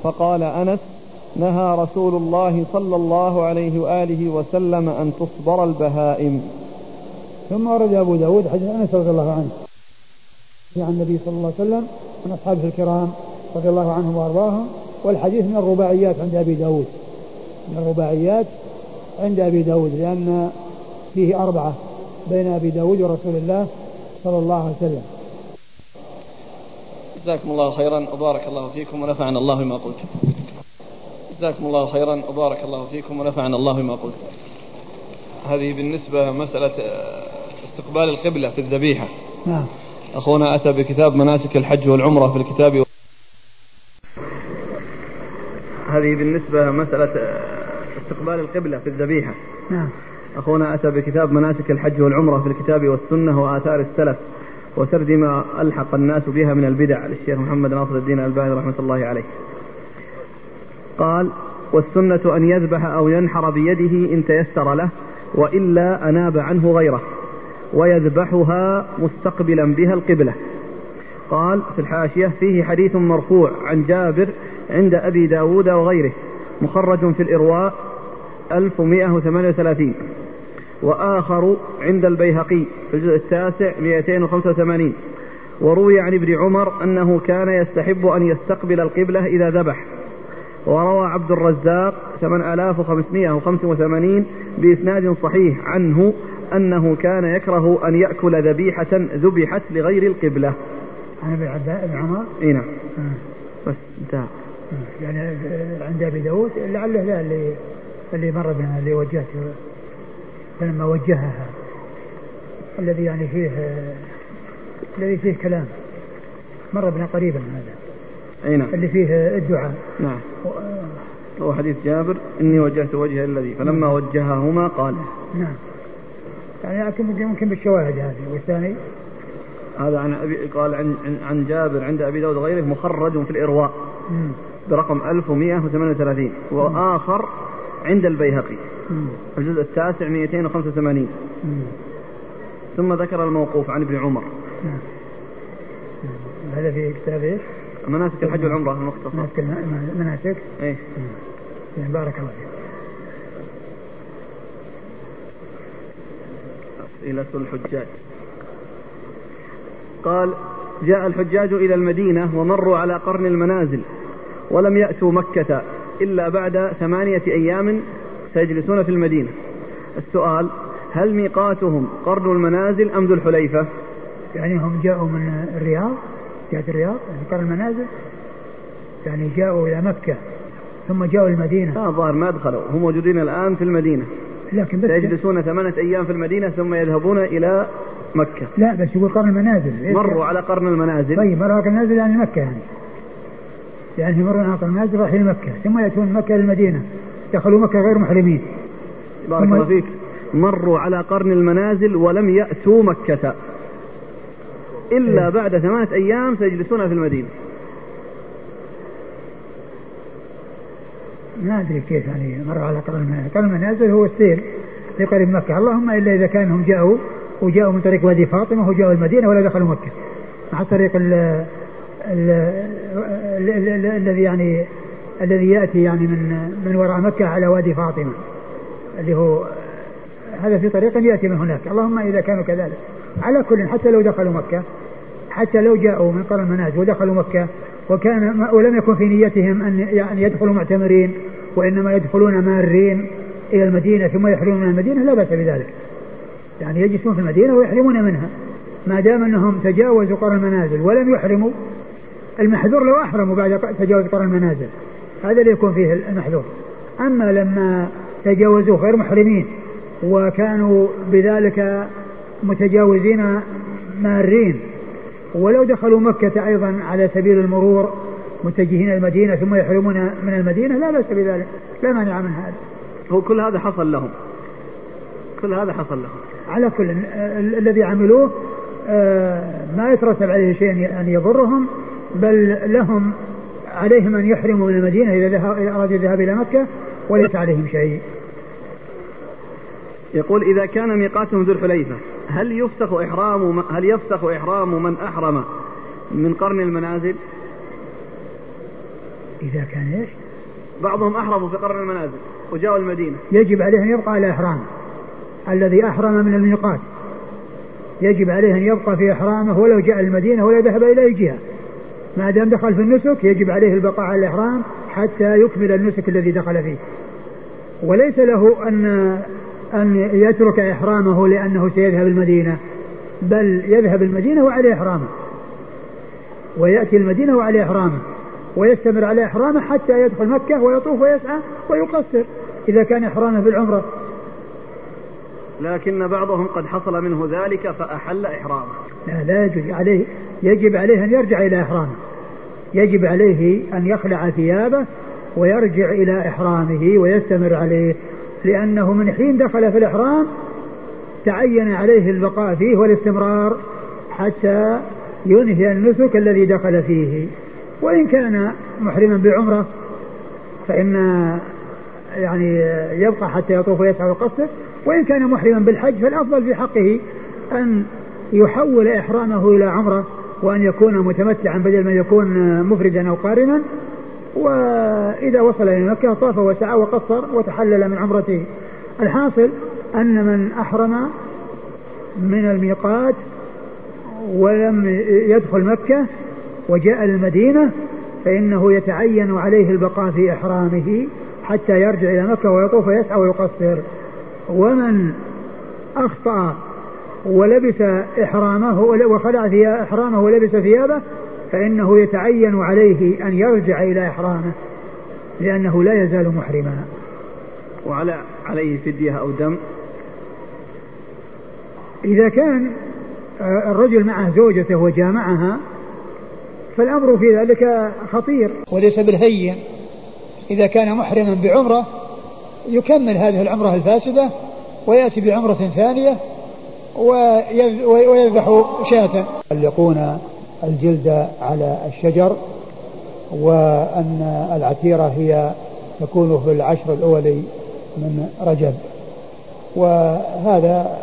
فقال أنس نهى رسول الله صلى الله عليه وآله وسلم أن تصبر البهائم. ثم ورد أبو داود حديث أنس رضي الله عنه. عن النبي صلى الله عليه وسلم من أصحابه الكرام رضي الله عنهم وأرضاهم والحديث من الرباعيات عند أبي داود. من الرباعيات عند أبي داود لأن فيه أربعة بين أبي داود ورسول الله صلى الله عليه وسلم. جزاكم الله خيرا وبارك الله فيكم ونفعنا الله بما قلت. جزاكم الله خيرا وبارك الله فيكم ونفعنا الله بما قلت. هذه بالنسبة مسألة آه، استقبال القبلة في الذبيحة. نعم. أخونا أتى بكتاب مناسك الحج والعمرة في الكتاب هذه بالنسبة مسألة آه، استقبال القبلة في الذبيحة. نعم. أخونا أتى بكتاب مناسك الحج والعمرة في الكتاب والسنة وآثار السلف وسرد ما ألحق الناس بها من البدع للشيخ محمد ناصر الدين الألباني رحمة الله عليه. قال والسنة أن يذبح أو ينحر بيده إن تيسر له وإلا أناب عنه غيره ويذبحها مستقبلا بها القبلة. قال في الحاشية فيه حديث مرفوع عن جابر عند أبي داود وغيره مخرج في الإرواء 1138 وآخر عند البيهقي في الجزء التاسع 285 وروي عن ابن عمر أنه كان يستحب أن يستقبل القبلة إذا ذبح وروى عبد الرزاق 8585 بإسناد صحيح عنه أنه كان يكره أن يأكل ذبيحة ذبحت لغير القبلة. عن ابن عمر؟ اي نعم. بس انتهى. يعني عند أبي داود لعله ذا اللي اللي مر بنا اللي وجهته فلما وجهها. الذي يعني فيه الذي فيه كلام. مر بنا قريبا هذا. أي نعم. اللي فيه الدعاء. نعم. هو حديث جابر إني وجهت وجه الذي فلما نعم. وجههما قال. نعم. يعني يمكن يمكن بالشواهد هذه. والثاني؟ هذا عن أبي قال عن عن جابر عند أبي داود وغيره مخرج في الإرواء. مم. برقم 1138 وآخر عند البيهقي الجزء التاسع 285 ثم ذكر الموقوف عن ابن عمر. نعم. هذا في كتاب إيش؟ مناسك الحج والعمرة المختصر مناسك مناسك؟ إيه. يعني بارك الله فيك. أسئلة الحجاج. قال جاء الحجاج إلى المدينة ومروا على قرن المنازل. ولم يأتوا مكة إلا بعد ثمانية أيام سيجلسون في المدينة. السؤال هل ميقاتهم قرن المنازل أم ذو الحليفة؟ يعني هم جاءوا من الرياض جهة الرياض يعني قرن المنازل يعني جاءوا إلى مكة ثم جاءوا المدينة. لا الظاهر ما دخلوا هم موجودين الآن في المدينة. لكن بس سيجلسون ثمانية أيام في المدينة ثم يذهبون إلى مكة. لا بس يقول قرن المنازل. مروا على قرن المنازل. طيب مروا على قرن المنازل يعني مكة يعني. يعني يمرون على قرن المنازل رايحين مكة ثم يأتون مكة للمدينة دخلوا مكة غير محرمين. بارك الله فيك. مروا على قرن المنازل ولم يأتوا مكة. إلا إيه؟ بعد ثمانية أيام سيجلسون في المدينة. ما أدري كيف يعني مروا على قرن المنازل. قرن المنازل هو السير في قريب مكة. اللهم إلا إذا كانوا جاءوا وجاءوا من طريق وادي فاطمة وجاءوا المدينة ولا دخلوا مكة. مع الطريق الذي يعني الذي يأتي يعني من من وراء مكة على وادي فاطمة اللي هو هذا في طريق يأتي من هناك. اللهم إذا كانوا كذلك. على كل حتى لو دخلوا مكة حتى لو جاءوا من قرن المنازل ودخلوا مكة وكان ولم يكن في نيتهم أن يعني يدخلوا معتمرين وإنما يدخلون مارين إلى المدينة ثم يحرمون من المدينة لا بأس بذلك. يعني يجلسون في المدينة ويحرمون منها. ما دام أنهم تجاوزوا قرن المنازل ولم يحرموا المحذور لو احرموا بعد تجاوز قرن المنازل هذا اللي يكون فيه المحذور. أما لما تجاوزوا غير محرمين وكانوا بذلك متجاوزين مارين ولو دخلوا مكة أيضا على سبيل المرور متجهين المدينة ثم يحرمون من المدينة لا بأس بذلك لا مانع من هذا. هو كل هذا حصل لهم. كل هذا حصل لهم. على كل الذي عملوه آه، ما يترتب عليه شيء أن يضرهم بل لهم عليهم أن يحرموا من المدينة إذا أرادوا الذهاب إلى مكة وليس عليهم شيء. يقول إذا كان ميقاتهم ذو الحليفة هل يفسخ إحرام هل يفسخ إحرام من أحرم من قرن المنازل؟ إذا كان إيش؟ بعضهم أحرموا في قرن المنازل وجاءوا المدينة. يجب عليه أن يبقى على إحرام. الذي أحرم من الميقات. يجب عليه أن يبقى في إحرامه ولو جاء المدينة ولا ذهب إلى أي جهة. ما دام دخل في النسك يجب عليه البقاء على الإحرام حتى يكمل النسك الذي دخل فيه. وليس له أن أن يترك إحرامه لأنه سيذهب المدينة بل يذهب المدينة وعليه إحرامه. ويأتي المدينة وعليه إحرامه ويستمر على إحرامه حتى يدخل مكة ويطوف ويسعى ويقصر إذا كان إحرامه بالعمرة. لكن بعضهم قد حصل منه ذلك فأحل إحرامه. لا لا يجب عليه يجب عليه أن يرجع إلى إحرامه. يجب عليه أن يخلع ثيابه ويرجع إلى إحرامه ويستمر عليه لأنه من حين دخل في الإحرام تعين عليه البقاء فيه والاستمرار حتى ينهي النسك الذي دخل فيه. وإن كان محرما بعمرة فإن يعني يبقى حتى يطوف ويسعى ويقصر. وإن كان محرما بالحج فالأفضل في حقه أن يحول إحرامه إلى عمرة وأن يكون متمتعا بدل ما يكون مفردا أو قارنا. وإذا وصل إلى مكة طاف وسعى وقصر وتحلل من عمرته. الحاصل أن من أحرم من الميقات ولم يدخل مكة وجاء المدينة فإنه يتعين عليه البقاء في إحرامه حتى يرجع إلى مكة ويطوف ويسعى ويقصر. ومن أخطأ ولبس إحرامه وخلع إحرامه ولبس ثيابه فإنه يتعين عليه أن يرجع إلى إحرامه لأنه لا يزال محرما. وعلى عليه فدية أو دم. إذا كان الرجل معه زوجته وجامعها فالأمر في ذلك خطير. وليس بالهين. إذا كان محرما بعمرة يكمل هذه العمرة الفاسدة ويأتي بعمرة ثانية ويذبح شاة. يعلقون الجلد على الشجر وأن العتيرة هي تكون في العشر الأول من رجب. وهذا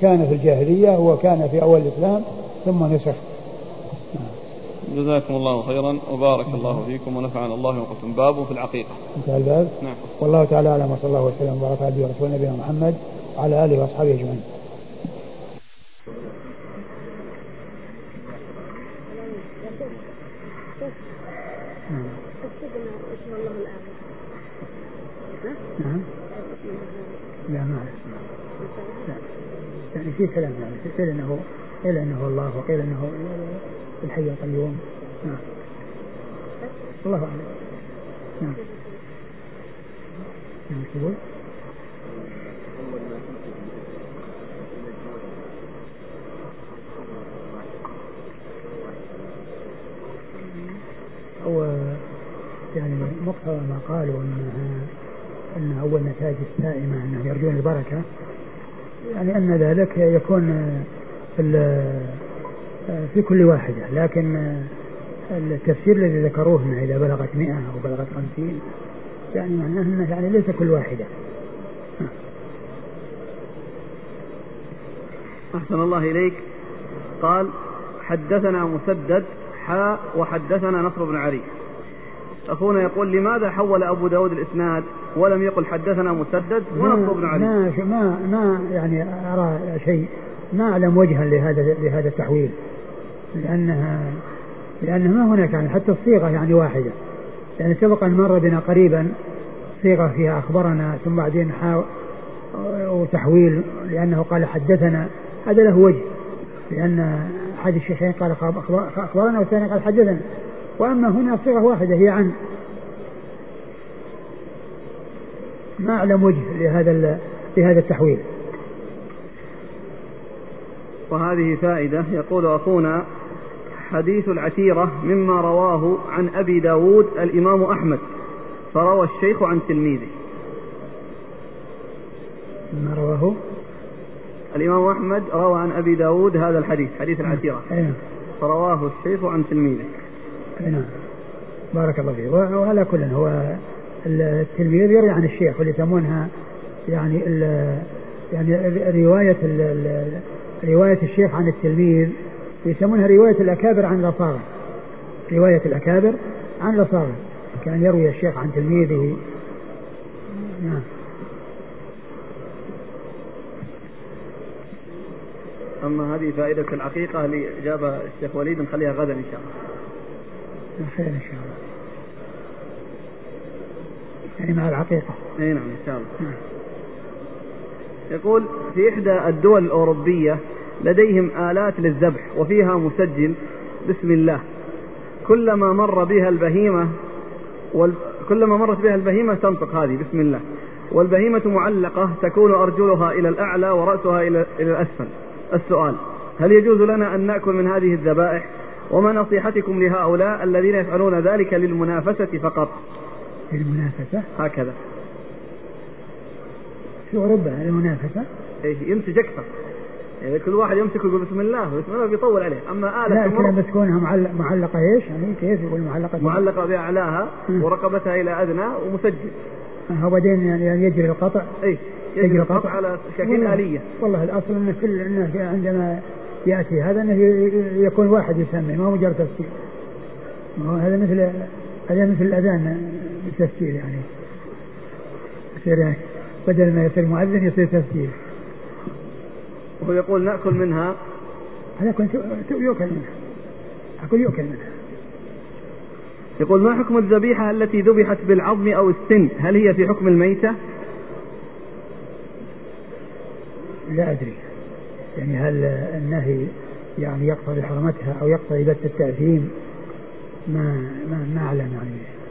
كان في الجاهلية وكان في أول الإسلام ثم نسخ. جزاكم الله خيرا وبارك الله فيكم ونفعنا الله وقتم باب في العقيقة. انتهى الباب. نعم. والله تعالى أعلم وصلى الله وسلم وبارك على رسول نبينا محمد وعلى آله وأصحابه أجمعين. نعم. لا ما لا يعني في كلام يعني قيل انه قيل إنه الله وقيل انه الحي القيوم نعم. الله أعلم. نعم. نعم تقول هو يعني مقتضى ما قالوا انها أن أول نتائج السائمة أنهم يرجون البركة يعني أن ذلك يكون في في كل واحدة. لكن التفسير الذي ذكروه انه إذا بلغت 100 أو بلغت 50 يعني معناه انه يعني ليس كل واحدة. أحسن الله إليك. قال حدثنا مسدد حاء وحدثنا نصر بن علي. أخونا يقول لماذا حول أبو داود الإسناد ولم يقل حدثنا مسدد ونصر بن علي؟ ما ما ما يعني أرى شيء. ما أعلم وجها لهذا لهذا التحويل. لأنها لأن ما هناك يعني حتى الصيغة يعني واحدة. يعني سبق أن مر بنا قريبا صيغة فيها أخبرنا ثم بعدين وتحويل لأنه قال حدثنا. هذا له وجه لأن أحد الشيخين قال أخبرنا والثاني قال حدثنا. وأما هنا صيغة واحدة هي عن ما أعلم وجه لهذا لهذا التحويل. وهذه فائدة. يقول أخونا حديث العتيرة مما رواه عن أبي داود الإمام أحمد فروى الشيخ عن تلميذه. مما رواه؟ الإمام أحمد روى عن أبي داود هذا الحديث حديث العتيرة نعم. فرواه الشيخ عن تلميذه. نعم. بارك الله فيك. وعلى كل هو التلميذ يروي عن الشيخ واللي يسمونها يعني ال يعني رواية رواية الشيخ عن التلميذ يسمونها رواية الأكابر عن الأصاغر رواية الأكابر عن الأصاغر كان يروي الشيخ عن تلميذه. نعم. أما هذه فائدة العقيقة اللي جابها الشيخ وليد نخليها غدا إن شاء الله. خير إن شاء الله. يعني مع العقيقة. إي نعم إن شاء الله. نعم. يقول في إحدى الدول الأوروبية لديهم آلات للذبح وفيها مسجل بسم الله. كلما مر بها البهيمة وال... كلما مرت بها البهيمة تنطق هذه بسم الله. والبهيمة معلقة تكون أرجلها إلى الأعلى ورأسها إلى إلى الأسفل. السؤال هل يجوز لنا أن نأكل من هذه الذبائح؟ وما نصيحتكم لهؤلاء الذين يفعلون ذلك للمنافسة فقط؟ في المنافسة هكذا. في أوروبا المنافسة إيه ينتج أكثر يعني كل واحد يمسك ويقول بسم الله بسم الله بيطول عليه. أما آلة لا بس كونها معلقة إيش؟ يعني كيف يقول معلقة؟ معلقة بأعلاها ورقبتها إلى أدنى ومسجل. هو بعدين يعني يجري القطع. اي يجري القطع على شكل آلية. والله الأصل أنه كل أنه عندما يأتي هذا أنه يكون واحد يسمي ما هو مجرد تفسير. هذا مثل هذا مثل الأذان تفسير يعني. يصير بدل ما يصير مؤذن يصير تفسير. وهو يقول نأكل منها. هذا كنت يؤكل منها. أقول يؤكل منها. يقول ما حكم الذبيحة التي ذبحت بالعظم أو السن؟ هل هي في حكم الميتة؟ لا أدري. يعني هل النهي يعني يقتضي حرمتها أو يقتضي بث التأثيم؟ ما ما ما أعلم يعني.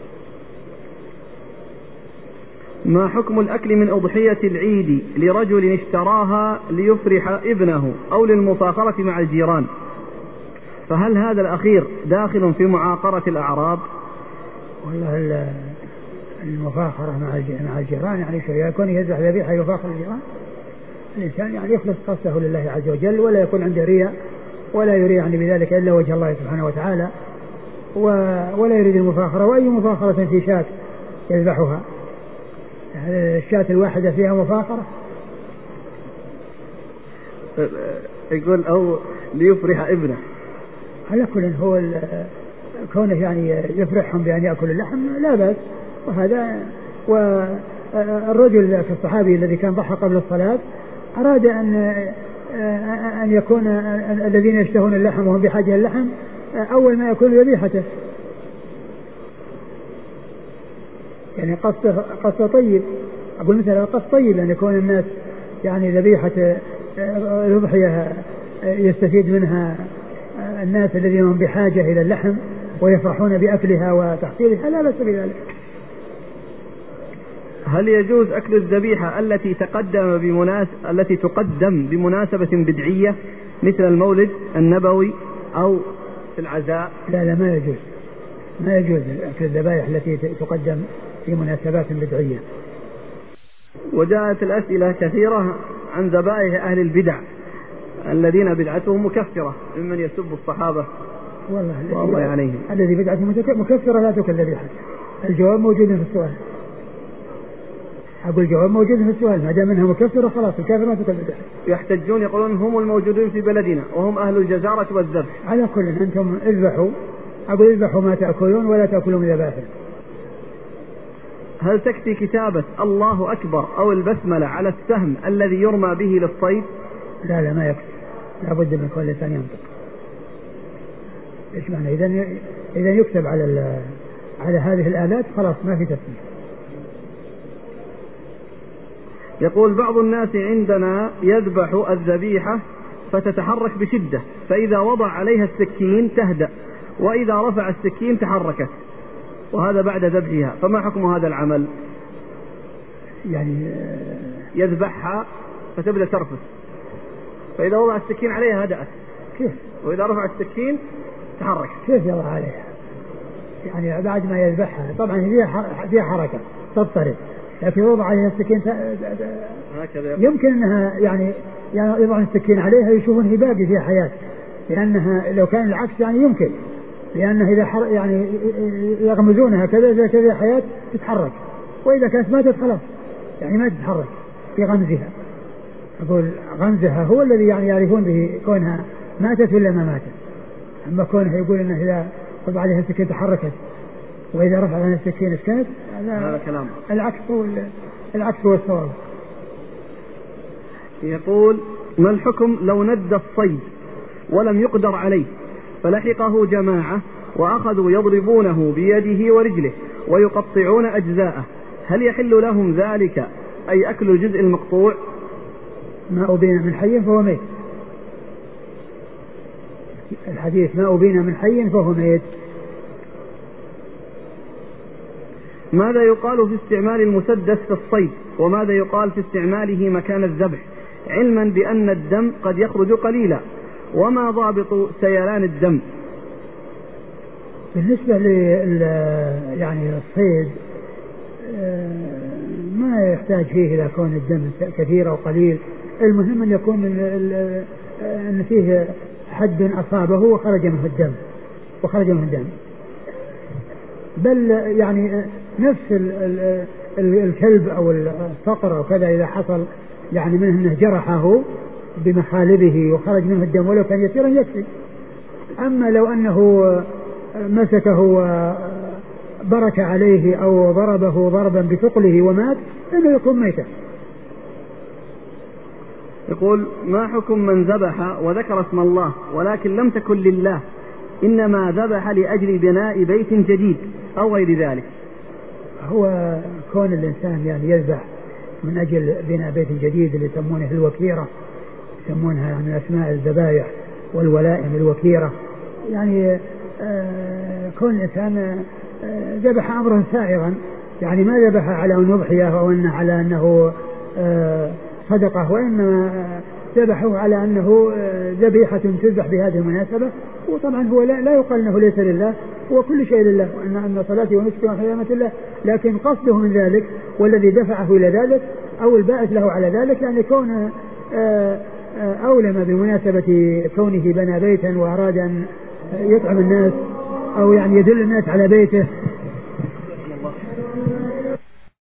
ما حكم الأكل من أضحية العيد لرجل اشتراها ليفرح ابنه أو للمفاخرة مع الجيران؟ فهل هذا الأخير داخل في معاقرة الأعراب؟ والله المفاخرة مع الجيران يعني شيء يكون يذبح ذبيحة يفاخر الجيران؟ الإنسان يعني يخلص قصده لله عز وجل ولا يكون عنده رياء ولا يريد يعني بذلك إلا وجه الله سبحانه وتعالى ولا يريد المفاخرة وأي مفاخرة في شاة يذبحها. الشاة الواحدة فيها مفاخرة يقول أو ليفرح ابنه. على كل هو كونه يعني يفرحهم بأن يأكل اللحم لا بأس. وهذا والرجل في الصحابي الذي كان ضحى قبل الصلاة أراد أن أن يكون الذين يشتهون اللحم وهم بحاجة اللحم أول ما يكون ذبيحته. يعني قصده قصده طيب. أقول مثلا قصد طيب أن يكون الناس يعني ذبيحة الأضحية يستفيد منها الناس الذين هم بحاجة إلى اللحم ويفرحون بأكلها وتحصيلها لا بأس بذلك. هل يجوز أكل الذبيحة التي تقدم بمناس التي تقدم بمناسبة بدعية مثل المولد النبوي أو في العزاء؟ لا لا ما يجوز. ما يجوز أكل الذبائح التي تقدم في مناسبات بدعية. وجاءت الأسئلة كثيرة عن ذبائح أهل البدع الذين بدعتهم مكفرة ممن يسب الصحابة. والله والله عليهم. الذي بدعته مكفرة لا تكل ذبيحة الجواب موجود في السؤال. أقول الجواب موجود في السؤال ما دام إنها مكفرة خلاص الكافر ما تكل ذبيحة يحتجون يقولون هم الموجودون في بلدنا وهم أهل الجزارة والذبح. على كل أنتم اذبحوا أقول اذبحوا ما تأكلون ولا تاكلوا من ذبائحهم هل تكفي كتابة الله أكبر أو البسملة على السهم الذي يرمى به للصيد؟ لا لا ما يكفي. لابد من كل لسان ينطق. إيش معنى؟ اذا اذا يكتب على على هذه الآلات خلاص ما في تفسير يقول بعض الناس عندنا يذبح الذبيحة فتتحرك بشدة فإذا وضع عليها السكين تهدأ وإذا رفع السكين تحركت. وهذا بعد ذبحها. فما حكم هذا العمل؟ يعني يذبحها فتبدأ ترفس فإذا وضع السكين عليها هدأت. كيف؟ وإذا رفع السكين تحرك. كيف يضع عليها؟ يعني بعد ما يذبحها. طبعا فيها فيها حركة تضطرب. لكن وضع عليها السكين هكذا يمكن أنها يعني يعني يضع السكين عليها يشوفون هي باقي فيها حياة. لأنها لو كان العكس يعني يمكن. لأنه إذا حر يعني يغمزونها كذا إذا كذا حياة تتحرك. وإذا كانت ماتت خلاص يعني ما تتحرك في غمزها. أقول غمزها هو الذي يعني يعرفون به كونها ماتت ولا ما ماتت. أما كونها يقول أنه إذا قضى عليها السكين تحركت وإذا رفع عنها السكين سكنت هذا كلام. العكس هو العكس هو الصواب. يقول ما الحكم لو ند الصيد ولم يقدر عليه فلحقه جماعة وأخذوا يضربونه بيده ورجله ويقطعون أجزاءه. هل يحل لهم ذلك؟ أي أكل الجزء المقطوع؟ ما أبين من حي فهو ميت. الحديث ما أبين من حي فهو ميت. ماذا يقال في استعمال المسدس في الصيد؟ وماذا يقال في استعماله مكان الذبح؟ علما بأن الدم قد يخرج قليلا. وما ضابط سيلان الدم. بالنسبة لل يعني الصيد آه، ما يحتاج فيه إلى كون الدم كثير أو قليل. المهم أن يكون أن فيه حد أصابه وخرج منه الدم وخرج منه الدم. بل يعني نفس الكلب أو الصقر أو كذا إذا حصل يعني منه أنه جرحه بمخالبه وخرج منه الدم ولو كان يسيرا يكفي. أما لو أنه مسكه وبرك عليه أو ضربه ضربا بثقله ومات فإنه يكون ميتا. يقول ما حكم من ذبح وذكر اسم الله ولكن لم تكن لله؟ إنما ذبح لأجل بناء بيت جديد أو غير ذلك. هو كون الإنسان يعني يذبح من أجل بناء بيت جديد اللي يسمونه الوكيرة. يسمونها من أسماء الذبائح والولائم الوكيرة. يعني آه كون الإنسان آه ذبح أمرا سائغا يعني ما ذبح على أن يضحية أو أنه على أنه آه صدقة وإنما ذبحوا على أنه ذبيحة تذبح بهذه المناسبة. وطبعا هو لا, لا يقال أنه ليس لله هو كل شيء لله وأن أن صلاتي ونسكي وحيامة الله. لكن قصده من ذلك والذي دفعه إلى ذلك أو الباعث له على ذلك يعني كون أولم بمناسبة كونه بنى بيتا وأراد أن يطعم الناس أو يعني يدل الناس على بيته